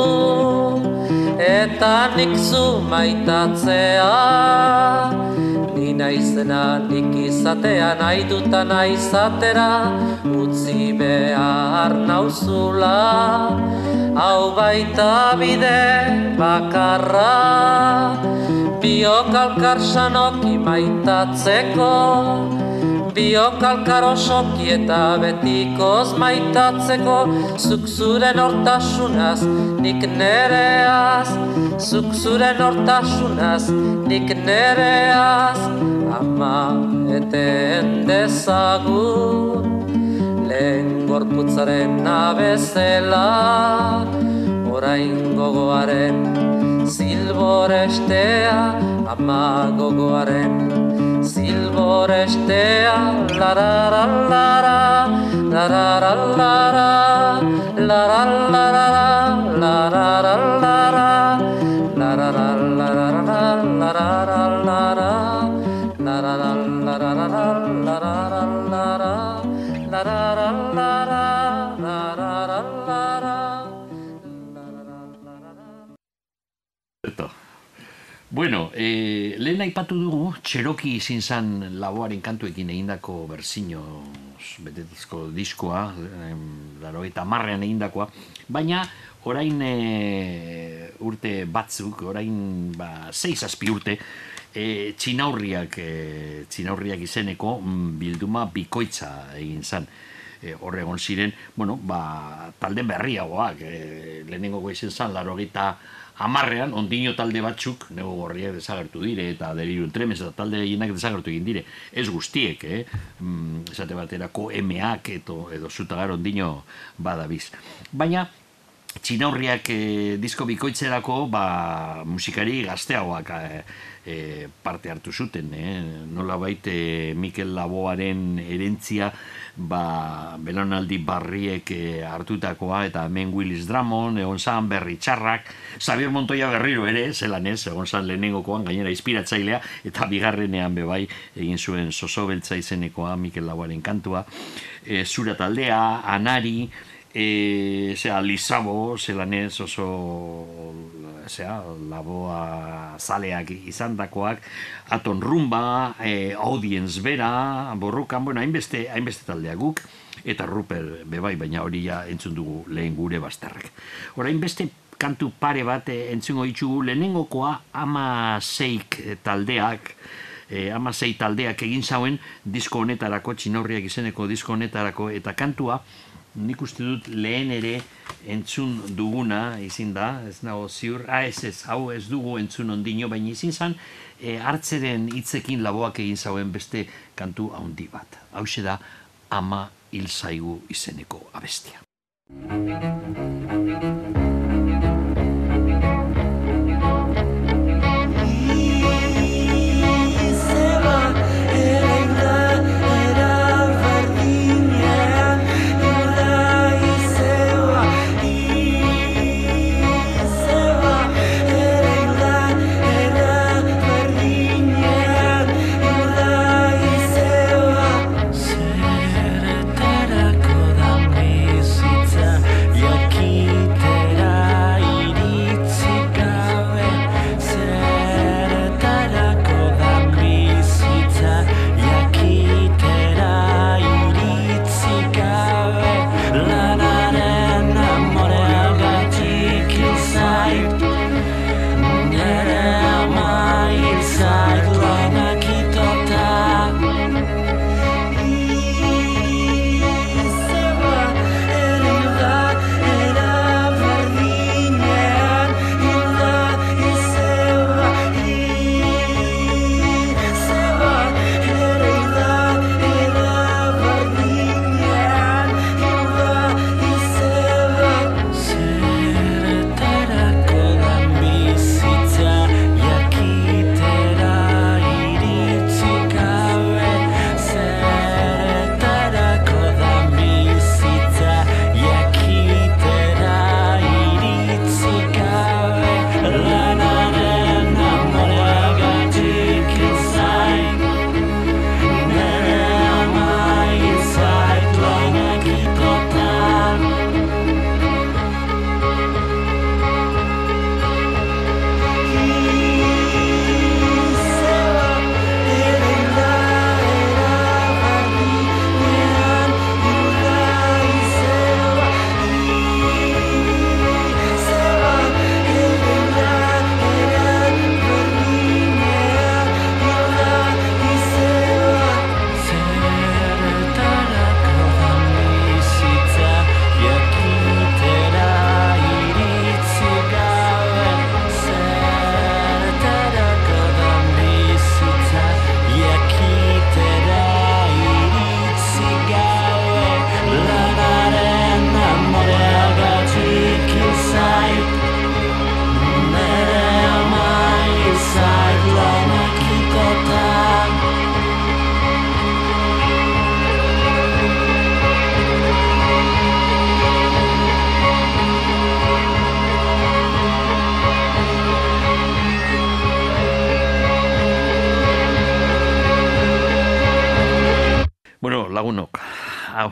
Eta nik zu maitatzea. Ni naizena nik izatea nahi duta nahi izatera Utzi behar nauzula. Hau baita bide bakarra biok alkar sanoki maitatzeko biok alkar osoki eta betikoz maitatzeko zuk zuren hortasunaz nik nereaz. Zuk zuren hortasunaz nik nereaz ama eten dezagun. Lehen gorputzaren nabezela orain gogoaren zilborestea ama gogoaren zilborestea larara lara larara lara larara lara larara lara larara lara larara lara Bueno, eh, lehen aipatu dugu, txeroki izin zan laboaren kantuekin egindako berzino betetizko diskoa, laro eta marrean egindakoa, baina orain e, urte batzuk, orain ba, seiz azpi urte, e, txinaurriak, e, txinaurriak izeneko mm, bilduma bikoitza egin zan. E, horregon ziren, bueno, ba, talde berriagoak, e, lehenengo goizen zan, laro gita amarrean, ondino talde batzuk, nego gorriak desagertu dire, eta deriru entremez, eta talde gehienak desagertu egin dire, ez guztiek, eh? Mm, esate baterako emeak edo, edo zutagar ondino badabiz. Baina, txinaurriak e, disko bikoitzerako ba, musikari gazteagoak e, e, parte hartu zuten. E. Nola baite Mikel Laboaren erentzia ba, belonaldi barriek e, hartutakoa eta hemen Willis Drummond, egon zan berri txarrak, Xavier Montoya berriro ere, zelan ez, egon zan lehenengokoan, gainera inspiratzailea, eta bigarrenean bebai egin zuen soso beltza izenekoa Mikel Laboaren kantua. E, zura taldea, Anari, e, zera, Lizabo, zelan ez oso zera, laboa zaleak izan dakoak, Aton Rumba, e, Audience Bera, Borrukan, bueno, hainbeste, hainbeste taldea guk, eta Ruper bebai, baina hori ja entzun dugu lehen gure bazterrek. Hora, hainbeste kantu pare bat e, entzungo ditugu lehenengokoa ama zeik taldeak, e, ama zeik taldeak egin zauen disko honetarako, txinorriak izeneko disko honetarako, eta kantua, nik uste dut lehen ere entzun duguna izin da, ez nago ziur, ah, ez ez, hau ez dugu entzun ondino, baina izin zan, e, hartzeren hitzekin laboak egin zauen beste kantu handi bat. Hau da, ama hil zaigu izeneko abestia.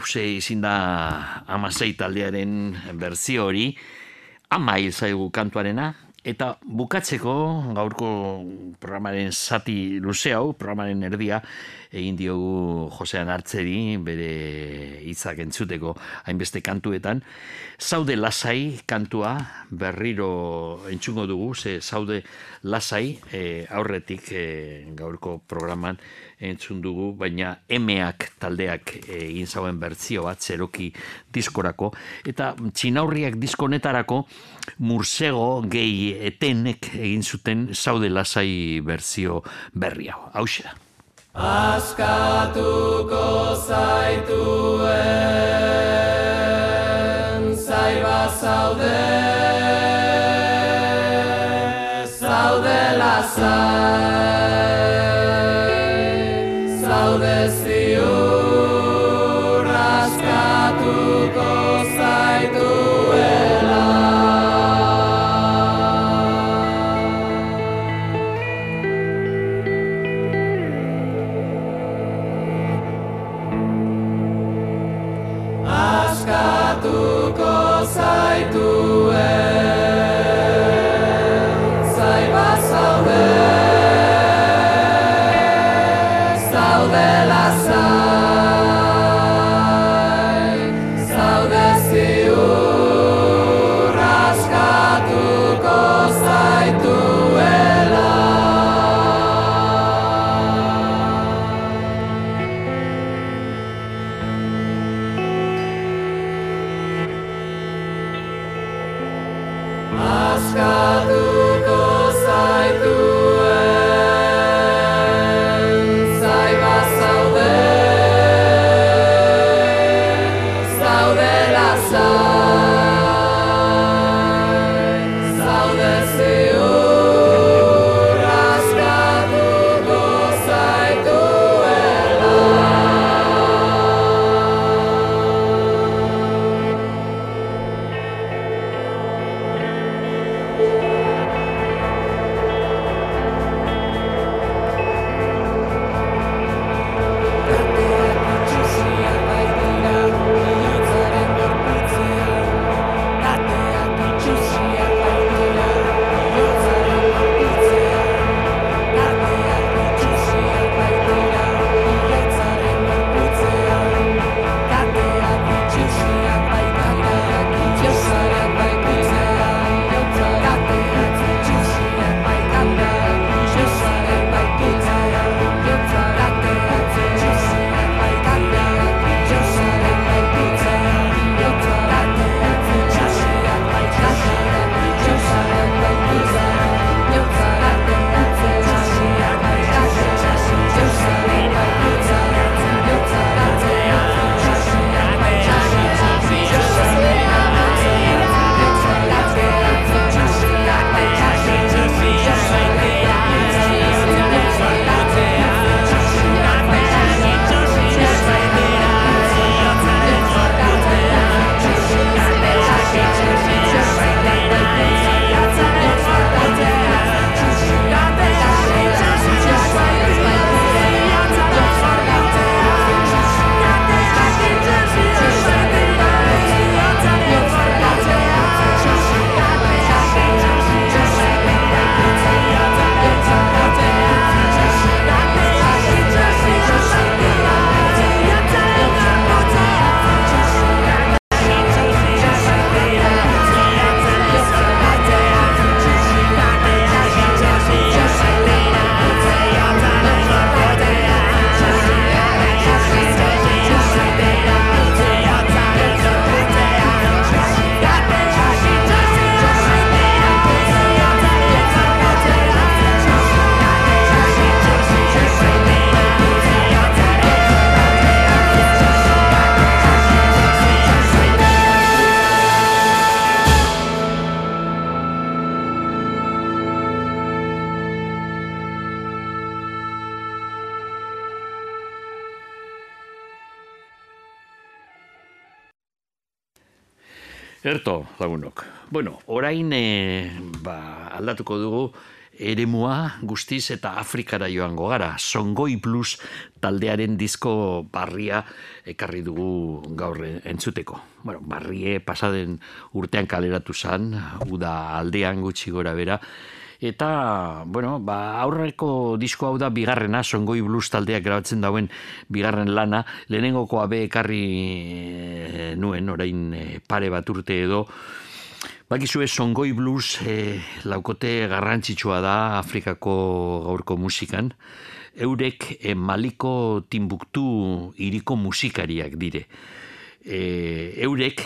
Hause izin da amasei taldearen berzio hori, ama zaigu kantuarena, eta bukatzeko gaurko programaren zati luze hau, programaren erdia, egin diogu Josean Artzeri, bere hitzak entzuteko hainbeste kantuetan, zaude lasai kantua berriro entzungo dugu, ze zaude lasai e, aurretik e, gaurko programan entzun dugu, baina emeak taldeak egin zauen bertzio bat, zeroki diskorako, eta txinaurriak diskonetarako mursego gehi etenek egin zuten zaude lasai bertzio berri hau. Hau. Askatuko zaituen zaiba zaude zaude lazai Erto, lagunok. Bueno, orain e, ba, aldatuko dugu eremua guztiz eta Afrikara joango gara. Songoi Blues taldearen disko barria ekarri dugu gaur entzuteko. Bueno, barrie pasaden urtean kaleratu zan, uda aldean gutxi gora bera, Eta, bueno, ba, aurreko disko hau da bigarrena, songoi blues taldeak grabatzen dauen bigarren lana, lehenengokoa be ekarri e, nuen, orain pare bat urte edo, Bakizue songoi blues e, laukote garrantzitsua da Afrikako gaurko musikan. Eurek e, maliko timbuktu iriko musikariak dire. e, eurek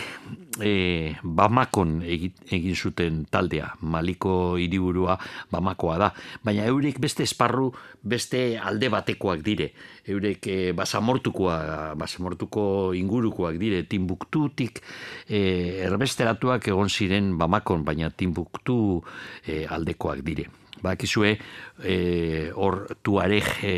e, Bamakon egin zuten taldea, Maliko hiriburua Bamakoa da, baina eurek beste esparru, beste alde batekoak dire, eurek e, basamortukoa, basamortuko ingurukoak dire, Timbuktutik e, erbesteratuak egon ziren Bamakon, baina Timbuktu e, aldekoak dire. Bakizue, e, hor tuareg e,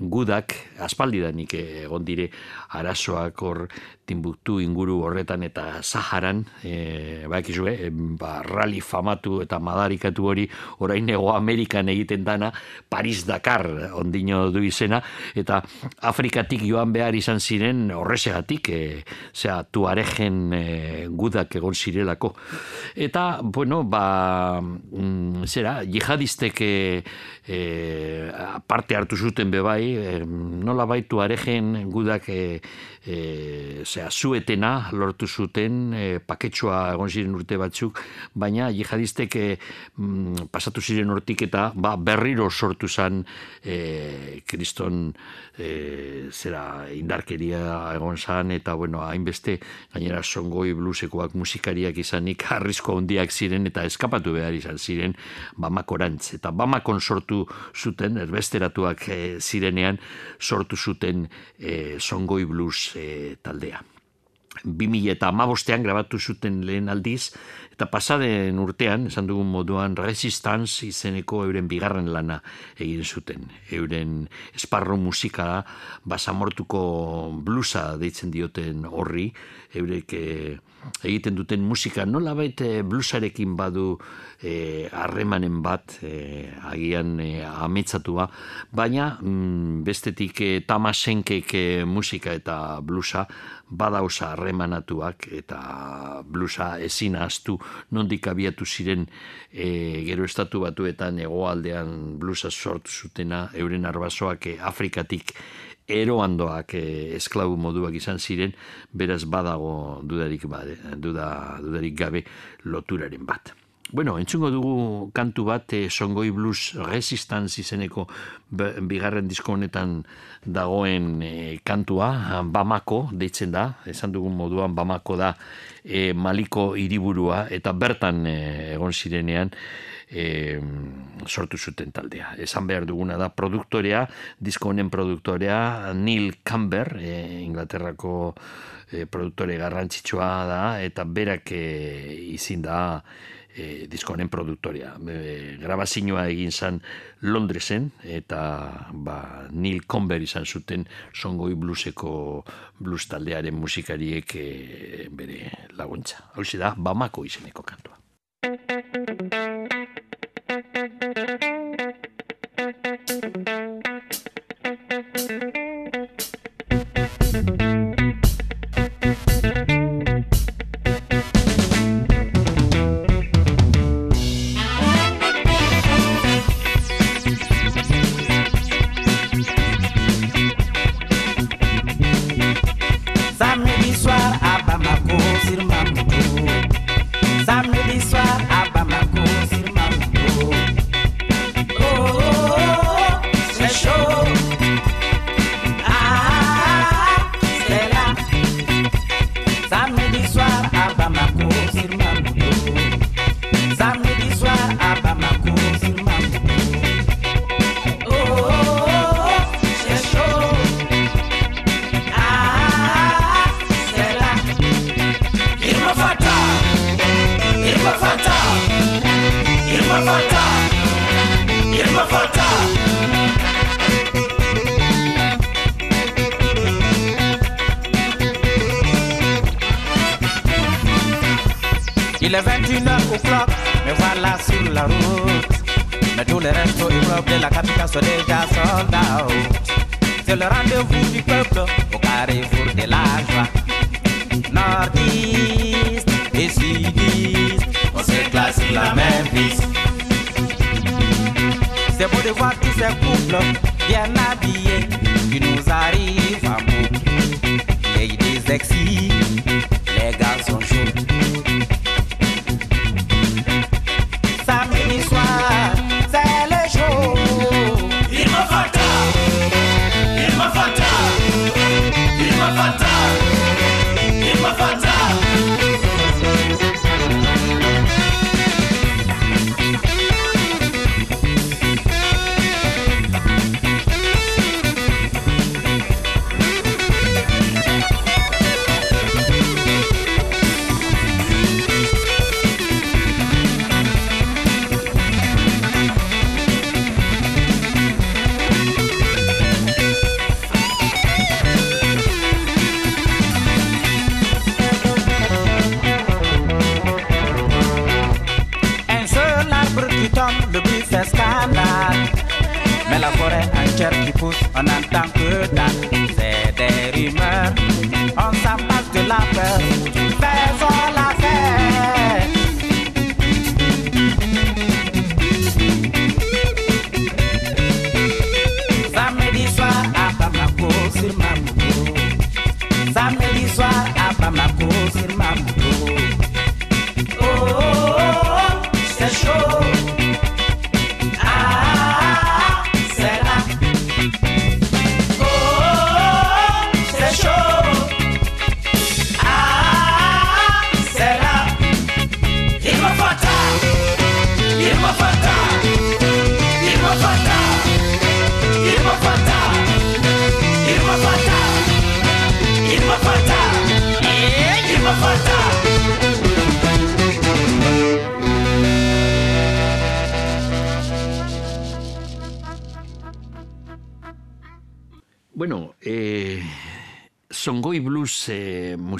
gudak, aspaldidanik egon dire, arazoak hor Timbuktu inguru horretan eta Saharan, e, bakizue, e, ba, rali famatu eta madarikatu hori, orain ego Amerikan egiten dana, Paris Dakar ondino du izena, eta Afrikatik joan behar izan ziren horrezegatik, e, zera, tuaregen e, gudak egon zirelako. Eta, bueno, ba, mm, zera, jihadista e, e, parte hartu zuten bebai, e, nola baitu aregen gudak e, e, zera, zuetena lortu zuten, e, paketsua egon ziren urte batzuk, baina jihadistek e, mm, pasatu ziren hortik eta ba, berriro sortu zan e, kriston e, zera indarkeria egon zan, eta bueno, hainbeste gainera songoi blusekoak musikariak izanik arrisko handiak ziren eta eskapatu behar izan ziren bamakorantz eta Bamakon sortu zuten, erbesteratuak e, zirenean, sortu zuten e, Songoi Blues e, taldea. 2000 eta amabostean grabatu zuten lehen aldiz, eta pasaden urtean, esan dugun moduan, Resistance izeneko euren bigarren lana egin zuten. Euren esparro musika basamortuko blusa deitzen dioten horri, eurek egiten duten musika. Nola baite blusarekin badu E, harremanen bat e, agian e, ametsatua, baina mm, bestetik e, tamasenkek e, musika eta blusa badauza harremanatuak eta blusa ezin astu nondik abiatu ziren e, gero estatu batuetan egoaldean blusa sortu zutena euren arbasoak e, Afrikatik eroandoak e, esklabu moduak izan ziren, beraz badago dudarik, bade, duda, dudarik gabe loturaren bat. Bueno, entzungo dugu kantu bat, e, Songoi Blues Resistance izeneko bigarren disko honetan dagoen e, kantua, Bamako, deitzen da, esan dugun moduan Bamako da e, Maliko hiriburua eta bertan e, egon zirenean, e, sortu zuten taldea. Esan behar duguna da produktorea, disko honen produktorea Neil Camber, e, Inglaterrako e, produktore garrantzitsua da, eta berak e, izin da e, disko honen produktorea. E, grabazioa egin zan Londresen, eta ba, Neil Camber izan zuten songoi blueseko blues taldearen musikariek e, bere laguntza. Hau da, Bamako izeneko kantua. Samedi soir à Bamako, sur ma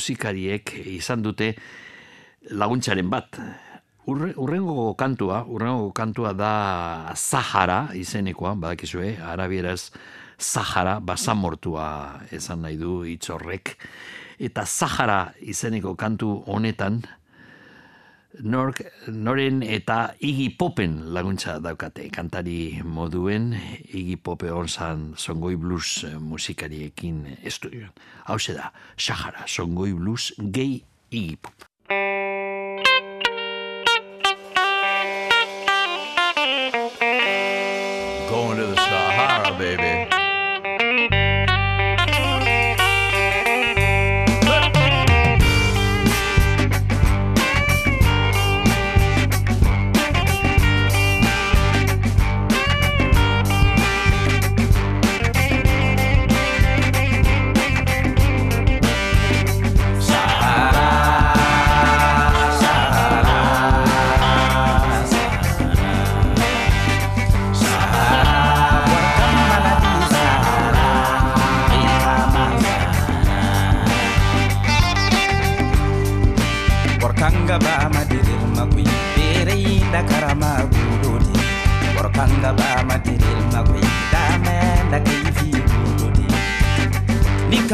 musikariek izan dute laguntzaren bat. Urre, urrengo kantua, urrengo kantua da Zahara izenekoa, badakizue, arabieraz Zahara basamortua esan nahi du hitz horrek eta Zahara izeneko kantu honetan nork, noren eta Iggy Popen laguntza daukate. Kantari moduen Iggy Pope onzan songoi blues eh, musikariekin estudioan. Hau da, Sahara, songoi blues gehi Iggy Pop. Going to the Sahara, baby.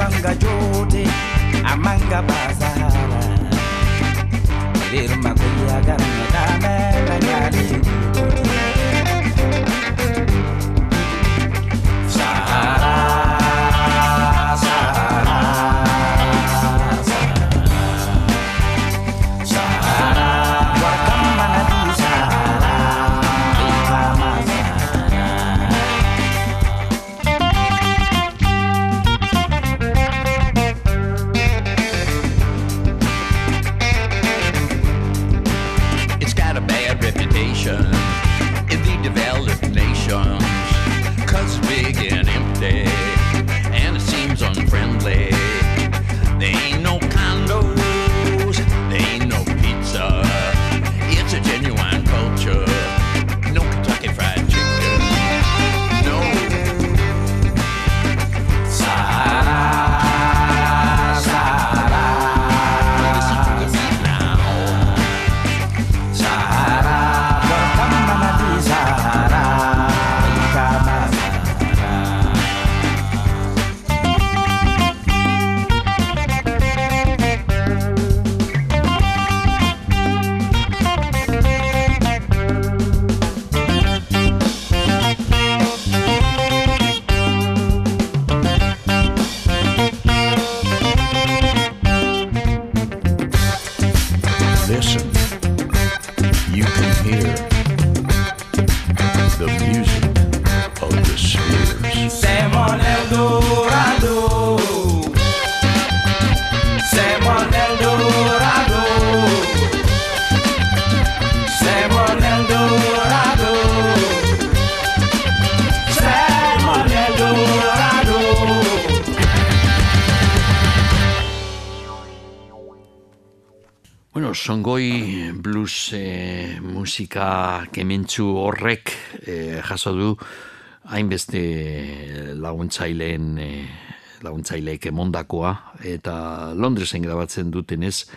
Amanga Jode, Amanga Bazara. Little Makuya Gamma, musika kementsu horrek e, jaso du hainbeste laguntzaileen eh, e, laguntzaileek emondakoa eta Londresen grabatzen dutenez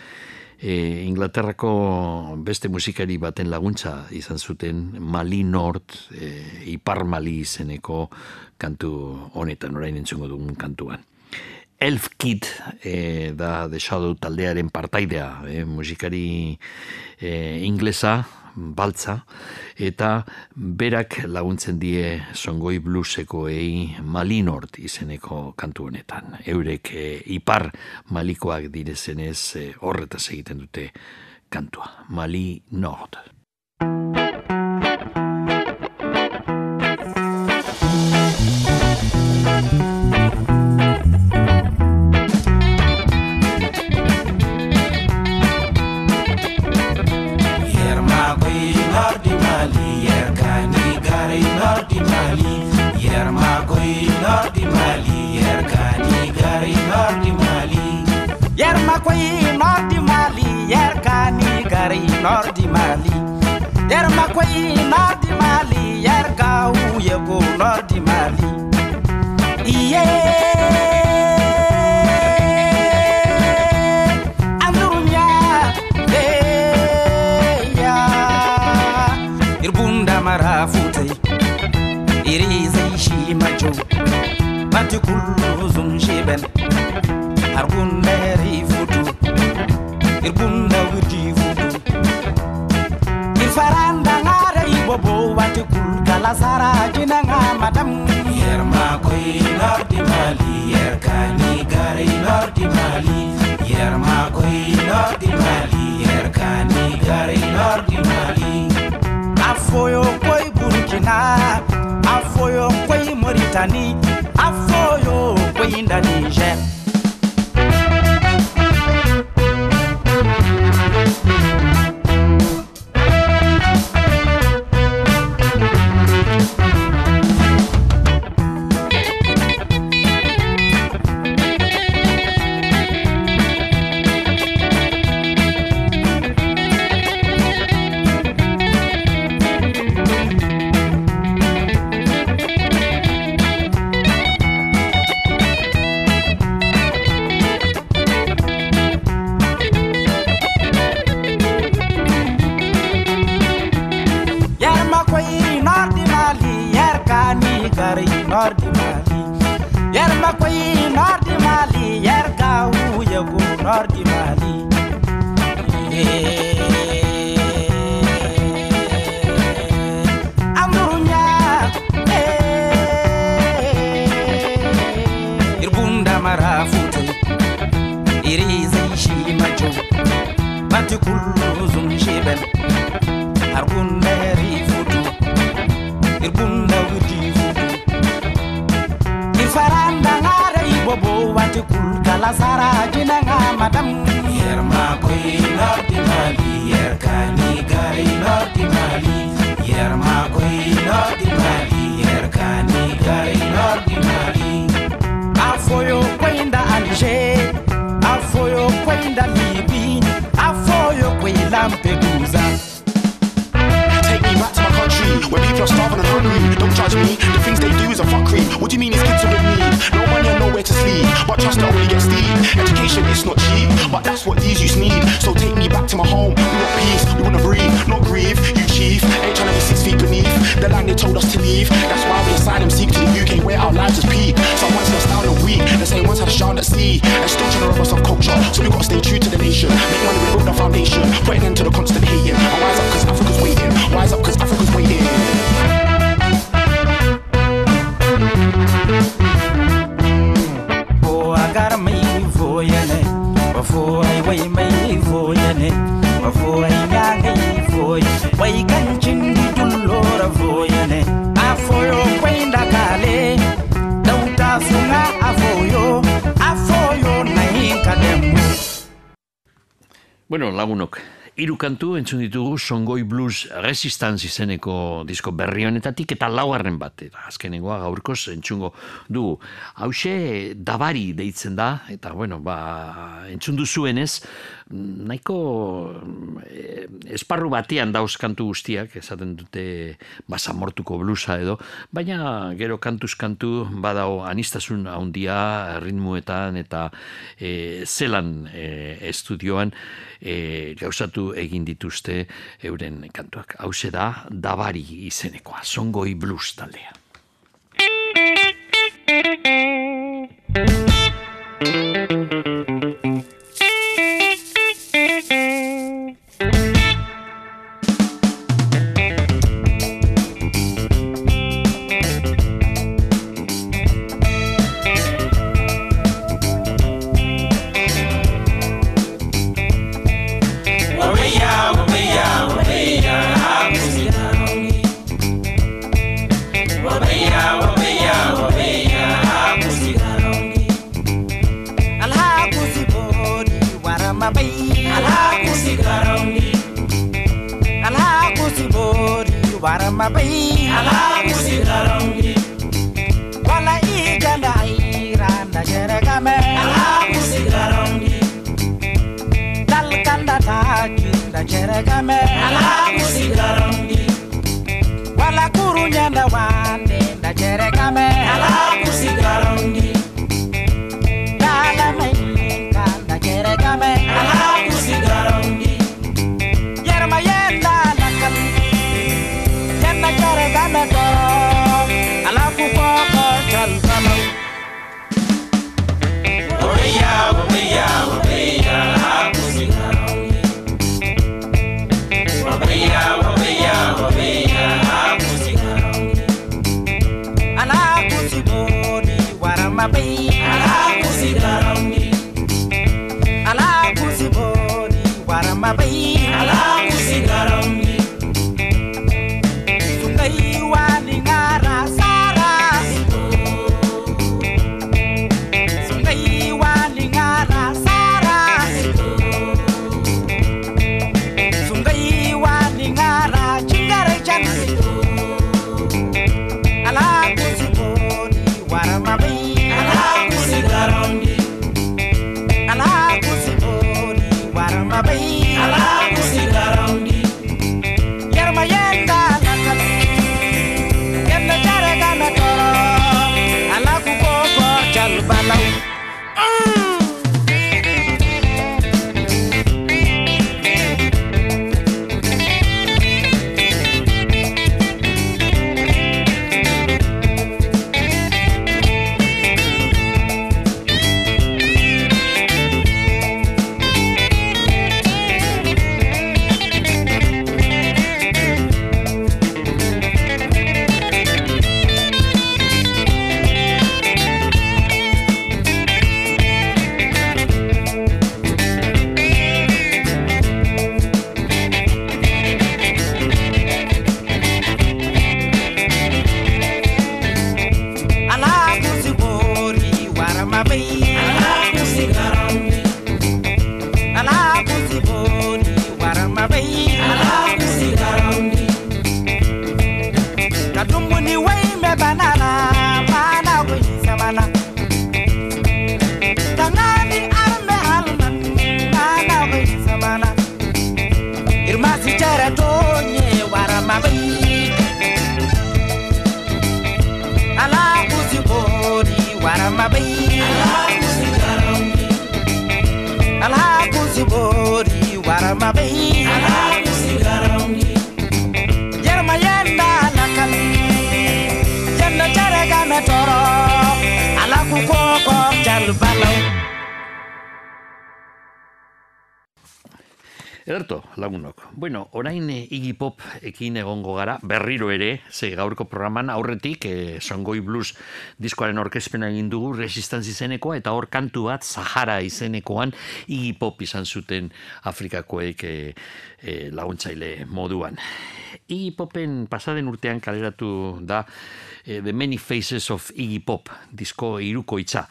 e, Inglaterrako beste musikari baten laguntza izan zuten Mali Nord, e, Ipar Mali izeneko kantu honetan, orain entzungo dugun kantuan. Elf Kid e, da The Shadow taldearen partaidea, e, musikari e, inglesa, baltza, eta berak laguntzen die songoi bluesekoei Malinort izeneko kantu honetan. Eurek e, ipar malikoak direzenez e, horretaz egiten dute kantua. Mali Yerma koi nordi mali yer kani gari nordi mali. Yerma koi nordi mali yer kau yego nordi mali. Iye. Andurunya ya Irbunda marafute kullu zum shiben Argunda ri futu ir bunda witi vudu ir faranda ngare i bobo wati kul kala sara jina nga madam yer ma koy nordi mali yer kani gare nordi mali. Yer ma koy nordi mali yer kani gare nordi mali. Afoyo koy burkina afoyo koy mauritani afoyo koy indonesia. Shiben. Argunda ri futu Irbunda wuti futu Irfaranda ngare ibobo Wati kul kala sara jinanga madam. Yerma koi mali yer kani gari nordi mali. Yerma koi nordi mali yer kani gari nordi mali Lampedusa Take me back to my country where people are starving and hungry. Don't judge me, the things they do is a fuckery. What do you mean these kids are in? No money and nowhere to sleep, but trust that only gets deep. Education is not cheap, but that's what these youths need. So take me back to my home. We want peace, we wanna breathe, not grieve. You chief, ain't trying to be six feet beneath the land they told us to leave. That's why we asylum seek to the UK where our lives is peak. Some once lost down the same ones had a shout at sea, and still trying to rob us of culture. So we gotta stay true to the nation, make money, rebuild our foundation, put end to the constant hating. And rise up 'cause Africa's waiting, rise up 'cause Africa's waiting. Kantu entzun ditugu Songoi Blues Resistance izeneko disko berri honetatik eta laugarren bat, eta azkenengoa gaurkoz entzungo dugu. Hauxe dabari deitzen da, eta bueno, ba, entzun duzuenez, nahiko eh, esparru batean dauz kantu guztiak, esaten dute basamortuko blusa edo, baina gero kantuz kantu badao anistasun handia ritmuetan eta e, zelan e, estudioan e, gauzatu egin dituzte euren kantuak. Hau da, dabari izenekoa, songoi blues taldea. bara mabai ala kusigarongi wala iganda iranda jeregame ala kusigarongi dalkanda tajinda jeregame ala kusigarongi wala kurunyanda wa ekin egongo gara, berriro ere, ze gaurko programan aurretik, e, Songoi Blues diskoaren orkespena egin dugu, resistanzi izenekoa, eta hor kantu bat, Sahara izenekoan, Iggy izan zuten Afrikakoek e, e, laguntzaile moduan. Iggy Popen pasaden urtean kaleratu da eh, The Many Faces of Iggy Pop, disko irukoitza.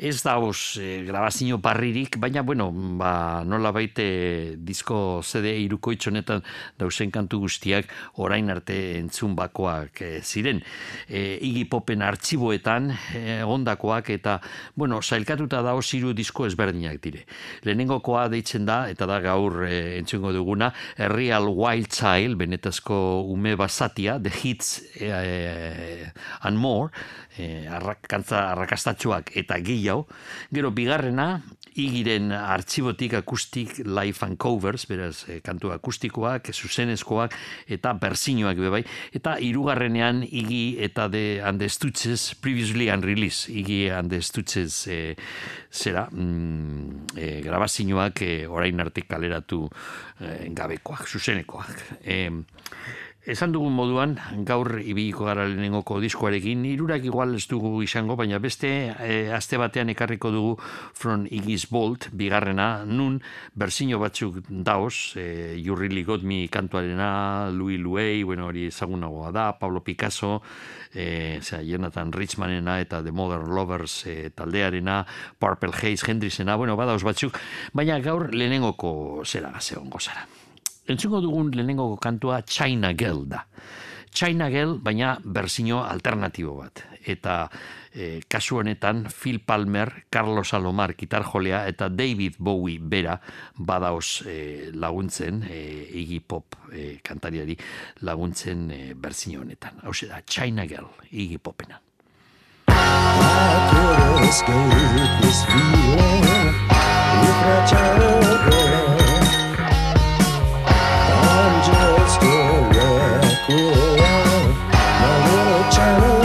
Ez da os eh, grabazio barririk, baina bueno, ba, nola baite disko CD irukoitz honetan dausen kantu guztiak orain arte entzun bakoak eh, ziren. Eh, Iggy Popen artxiboetan eh, ondakoak eta bueno, sailkatuta da hiru disko ezberdinak dire. Lehenengokoa deitzen da, eta da gaur eh, entzungo duguna, A Real Wild Child, benetazko ume basatia, The Hits eh, and More, eh, arrakantza arrakastatxoak eta gehiago. Gero bigarrena, igiren artxibotik akustik live and covers, beraz, eh, kantu akustikoak, zuzenezkoak eta berzinoak bebai. Eta hirugarrenean igi eta de and the Stutches previously unreleased. Igi and the Stutches eh, zera, mm, eh, grabazioak eh, orain arte kaleratu eh, gabekoak, zuzenekoak. Eh, Esan dugun moduan, gaur ibiliko gara lehenengoko diskoarekin, irurak igual ez dugu izango, baina beste e, aste batean ekarriko dugu From Iggy's Bolt, bigarrena, nun berzino batzuk daoz, e, Really Got Me kantuarena, Louis Louis, bueno, hori ezagunagoa da, Pablo Picasso, e, zera, Jonathan Richmanena eta The Modern Lovers e, taldearena, Purple Haze, Hendrixena, bueno, badaoz batzuk, baina gaur lehenengoko zera, zeon gozara. Entzungo dugun lehenengo kantua China Girl da. China Girl, baina berzino alternatibo bat. Eta e, kasu honetan Phil Palmer, Carlos Salomar gitarjolea eta David Bowie bera badaoz e, laguntzen, e, Iggy Pop e, kantariari laguntzen e, berzino honetan. Hau da, China Girl, Iggy Popena. could I'm just a wreck without my little China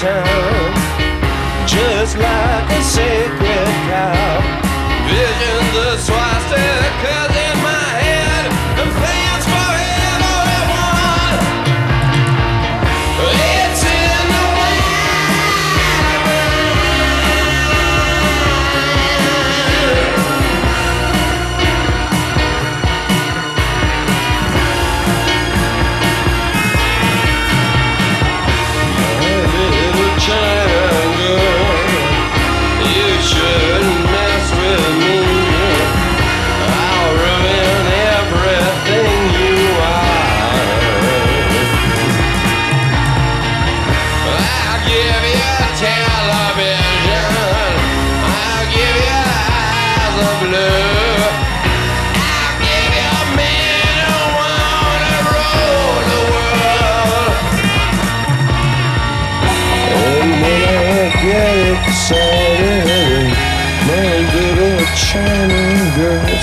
town just like a sacred cow. Visions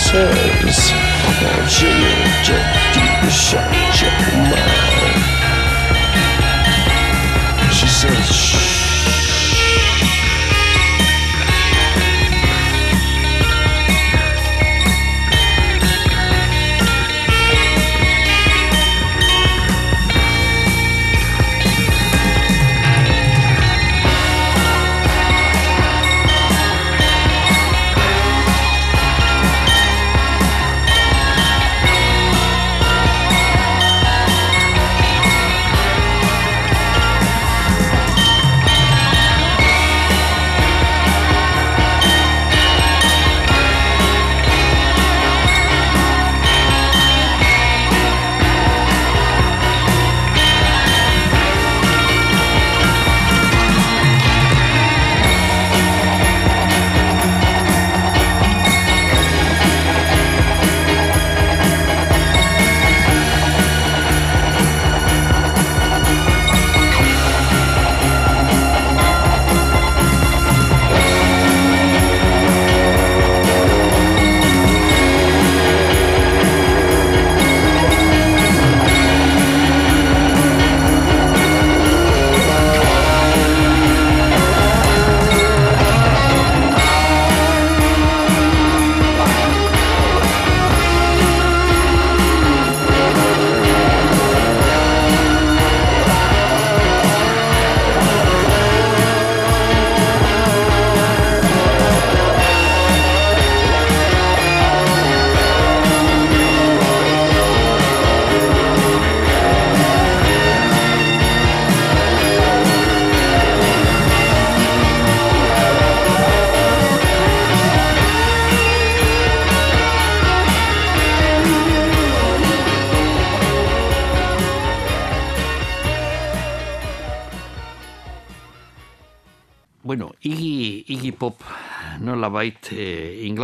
says, Jimmy, deep shut your mouth.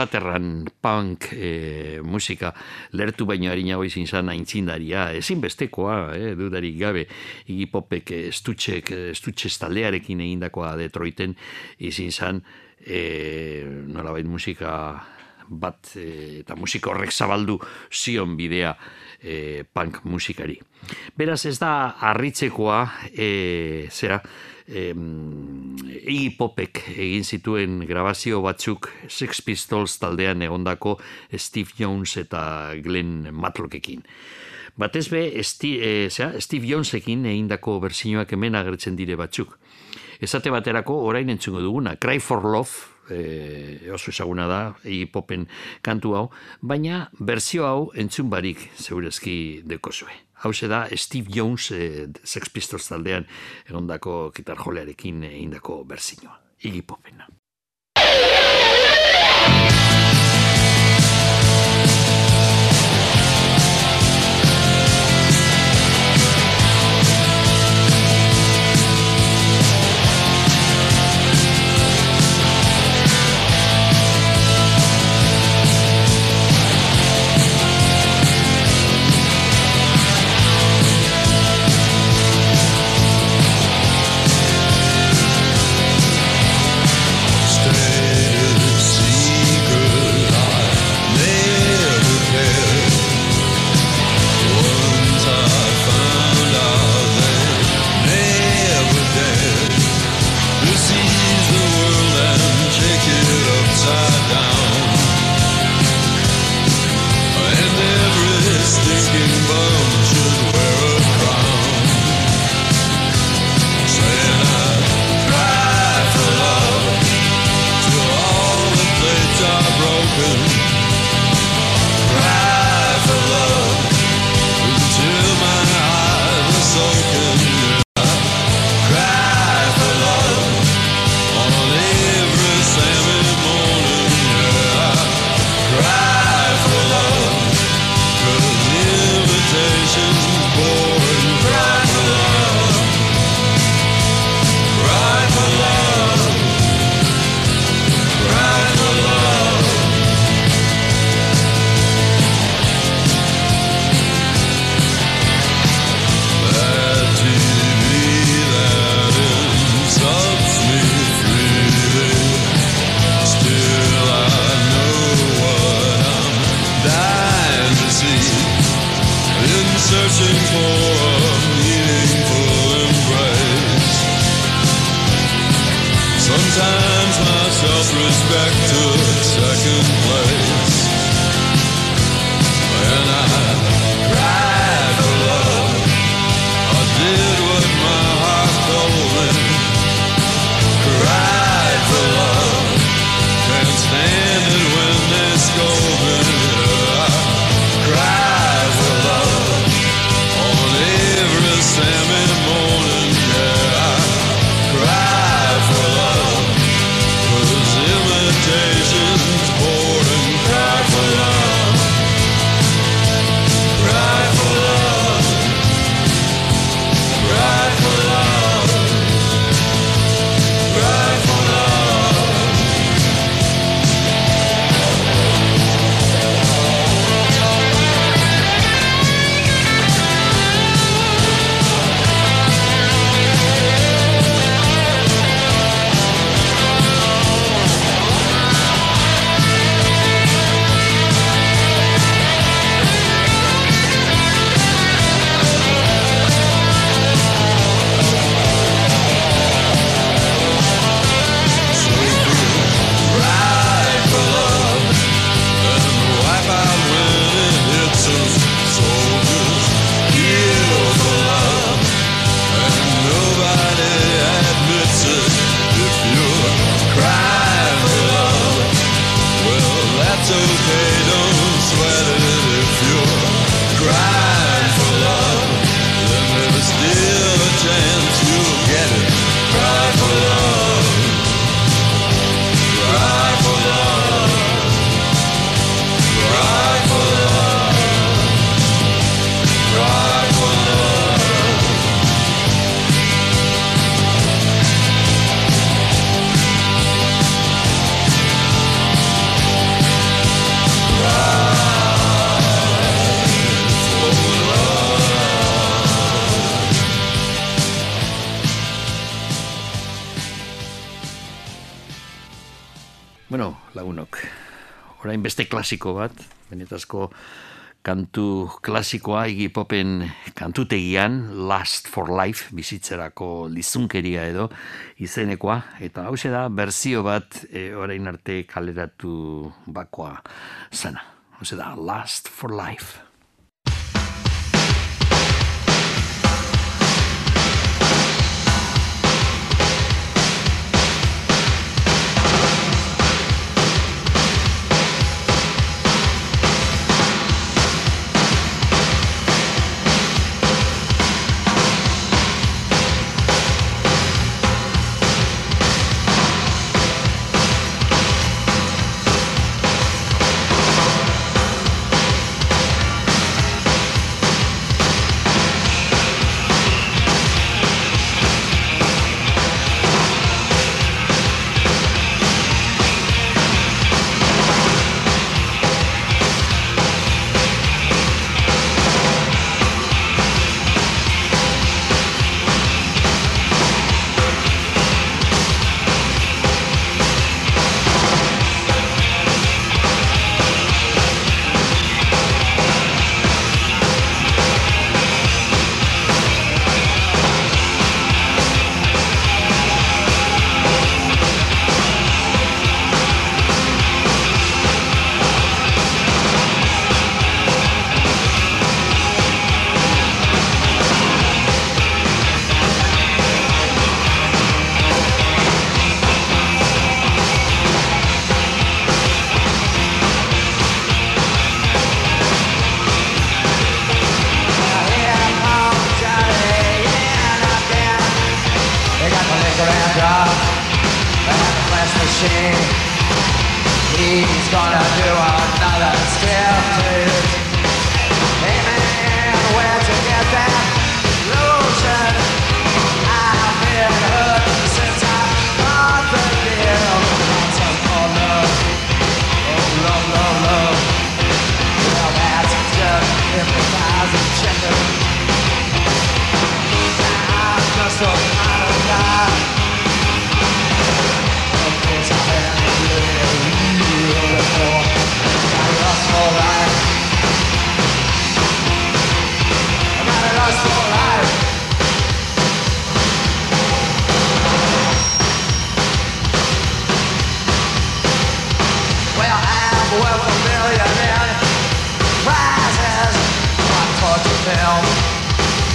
Inglaterran punk e, musika lertu baino harinago izin zan aintzindaria, ezin bestekoa, e, dudarik gabe, Iggy Popek estutxek, estutxe taldearekin egindakoa Detroiten izin zan e, nola bait musika bat e, eta musika horrek zabaldu zion bidea e, punk musikari. Beraz ez da harritzekoa e, zera, Iggy Popek egin zituen grabazio batzuk Sex Pistols taldean egondako Steve Jones eta Glenn Matlockekin. Batez be, Sti, e, zera, Steve Jonesekin egindako berzinoak hemen agertzen dire batzuk. Esate baterako orain entzungo duguna, Cry for Love, e, oso ezaguna da, Iggy Popen kantu hau, baina berzio hau entzun barik zeurezki dekozue. Hau da Steve Jones e, Sex Pistols taldean egondako gitar jolearekin egindako berzinoa. Iggy Popena. Klasiko bat, benetazko kantu klasikoa Iggy Popen kantutegian Last for Life bizitzerako lizunkeria edo izenekoa eta hau da berzio bat e, orain arte kaleratu bakoa zena. Hau da Last for Life.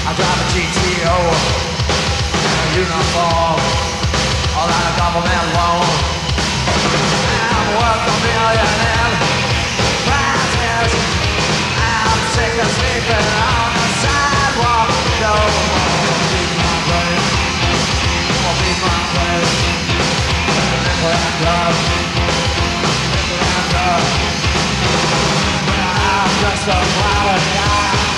I drive a GTO and a uniform, all on a government loan. I'm worth a million in prizes. I'm sick of sleeping on the sidewalk. No more beat my brain, more beat my brain. Liquor and drugs, liquor and drugs. I'm just a flower guy.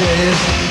faces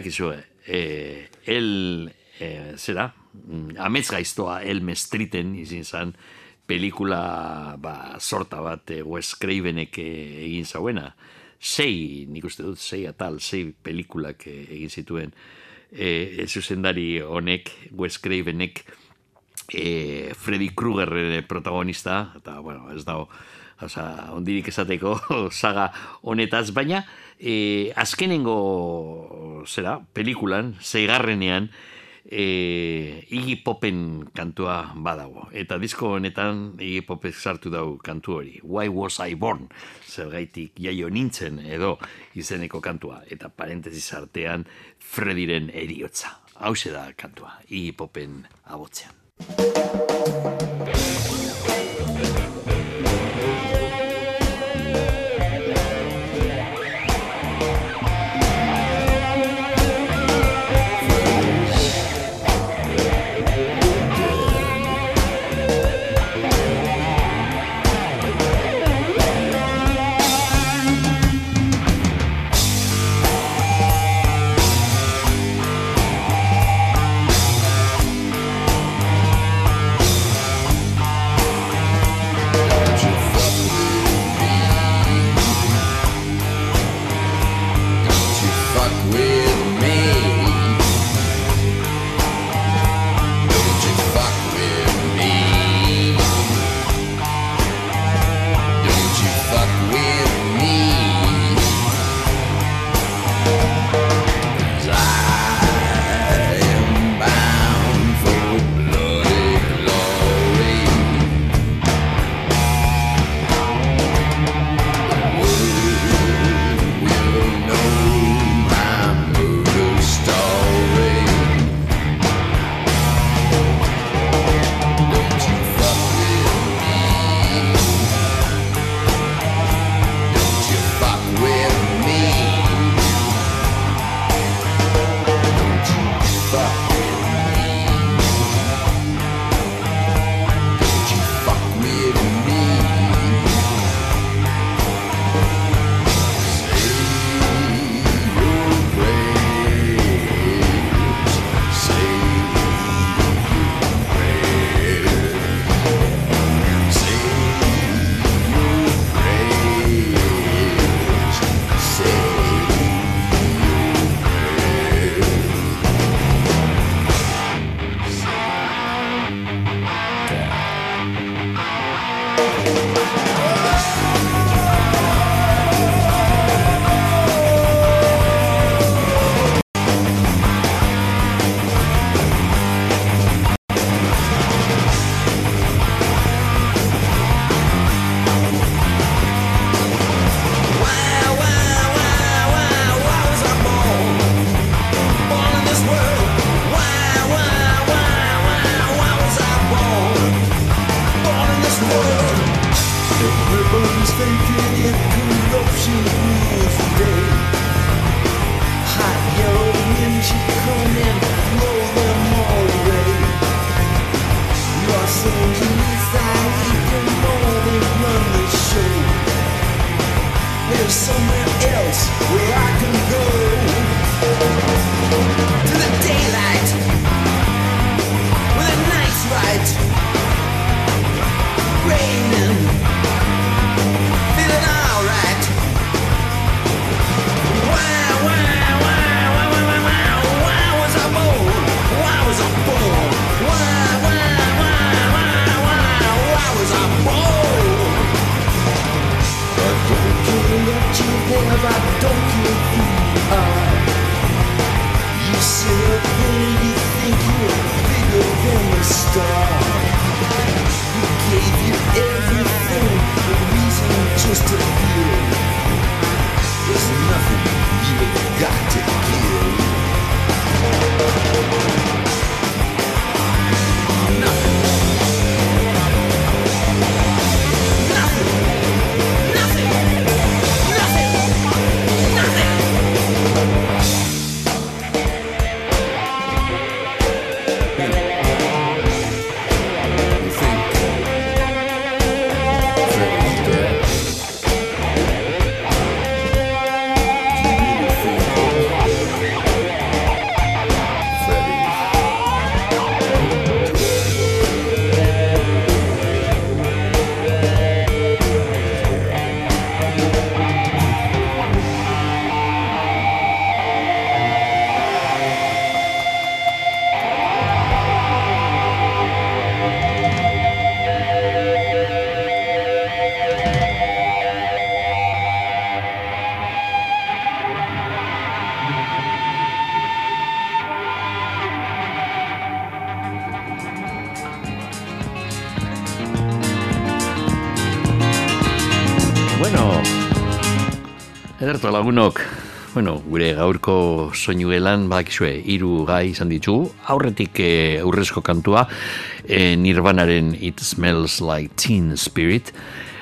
e, badakizu, e, el, e, zera, Mm, amets gaiztoa el mestriten izin zan, pelikula ba, sorta bat e, Wes Cravenek egin zauena. Sei, nik uste dut, sei atal, sei pelikulak egin zituen e, zuzendari honek, Wes Cravenek, e, Freddy Krueger protagonista, eta, bueno, ez dago, Osa, ondirik esateko saga honetaz, baina e, azkenengo zera, pelikulan, zeigarrenean, e, Iggy Popen kantua badago. Eta disko honetan Iggy Popek sartu dau kantu hori. Why was I born? Zergaitik jaio nintzen edo izeneko kantua. Eta parentesis artean Frediren eriotza. Hau da kantua, Iggy Popen abotzean. Música lagunok, bueno, gure gaurko soinuelan bakizue, hiru gai izan ditugu, aurretik eh, aurrezko kantua, eh, Nirvanaren It Smells Like Teen Spirit,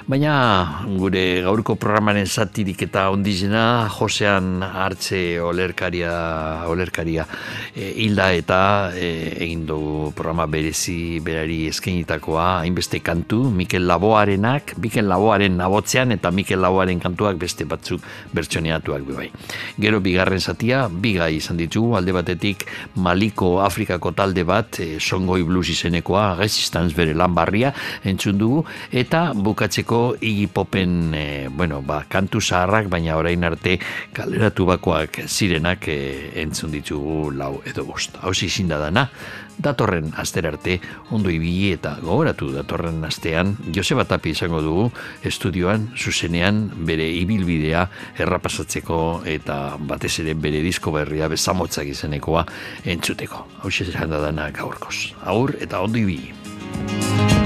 Baina gure gaurko programaren zatirik eta ondizena Josean hartze olerkaria, olerkaria e, eta e, egin dugu programa berezi berari eskenitakoa hainbeste kantu, Mikel Laboarenak, Mikel Laboaren nabotzean eta Mikel Laboaren kantuak beste batzuk bertsoneatuak bai. Gero bigarren zatia, biga izan ditugu, alde batetik Maliko Afrikako talde bat, e, Songoi Blues izenekoa, Resistance bere lan barria, entzun dugu, eta bukatzeko Iggy Popen, e, bueno, ba, kantu zaharrak, baina orain arte kaleratu bakoak zirenak e, entzun ditugu lau edo bost. Hau izin da dana, datorren aster arte ondo ibili eta gogoratu datorren astean Joseba Tapi izango dugu estudioan zuzenean bere ibilbidea errapasatzeko eta batez ere bere disko berria bezamotzak izenekoa entzuteko. Hau da dana gaurkoz. Aur eta ondo ibili.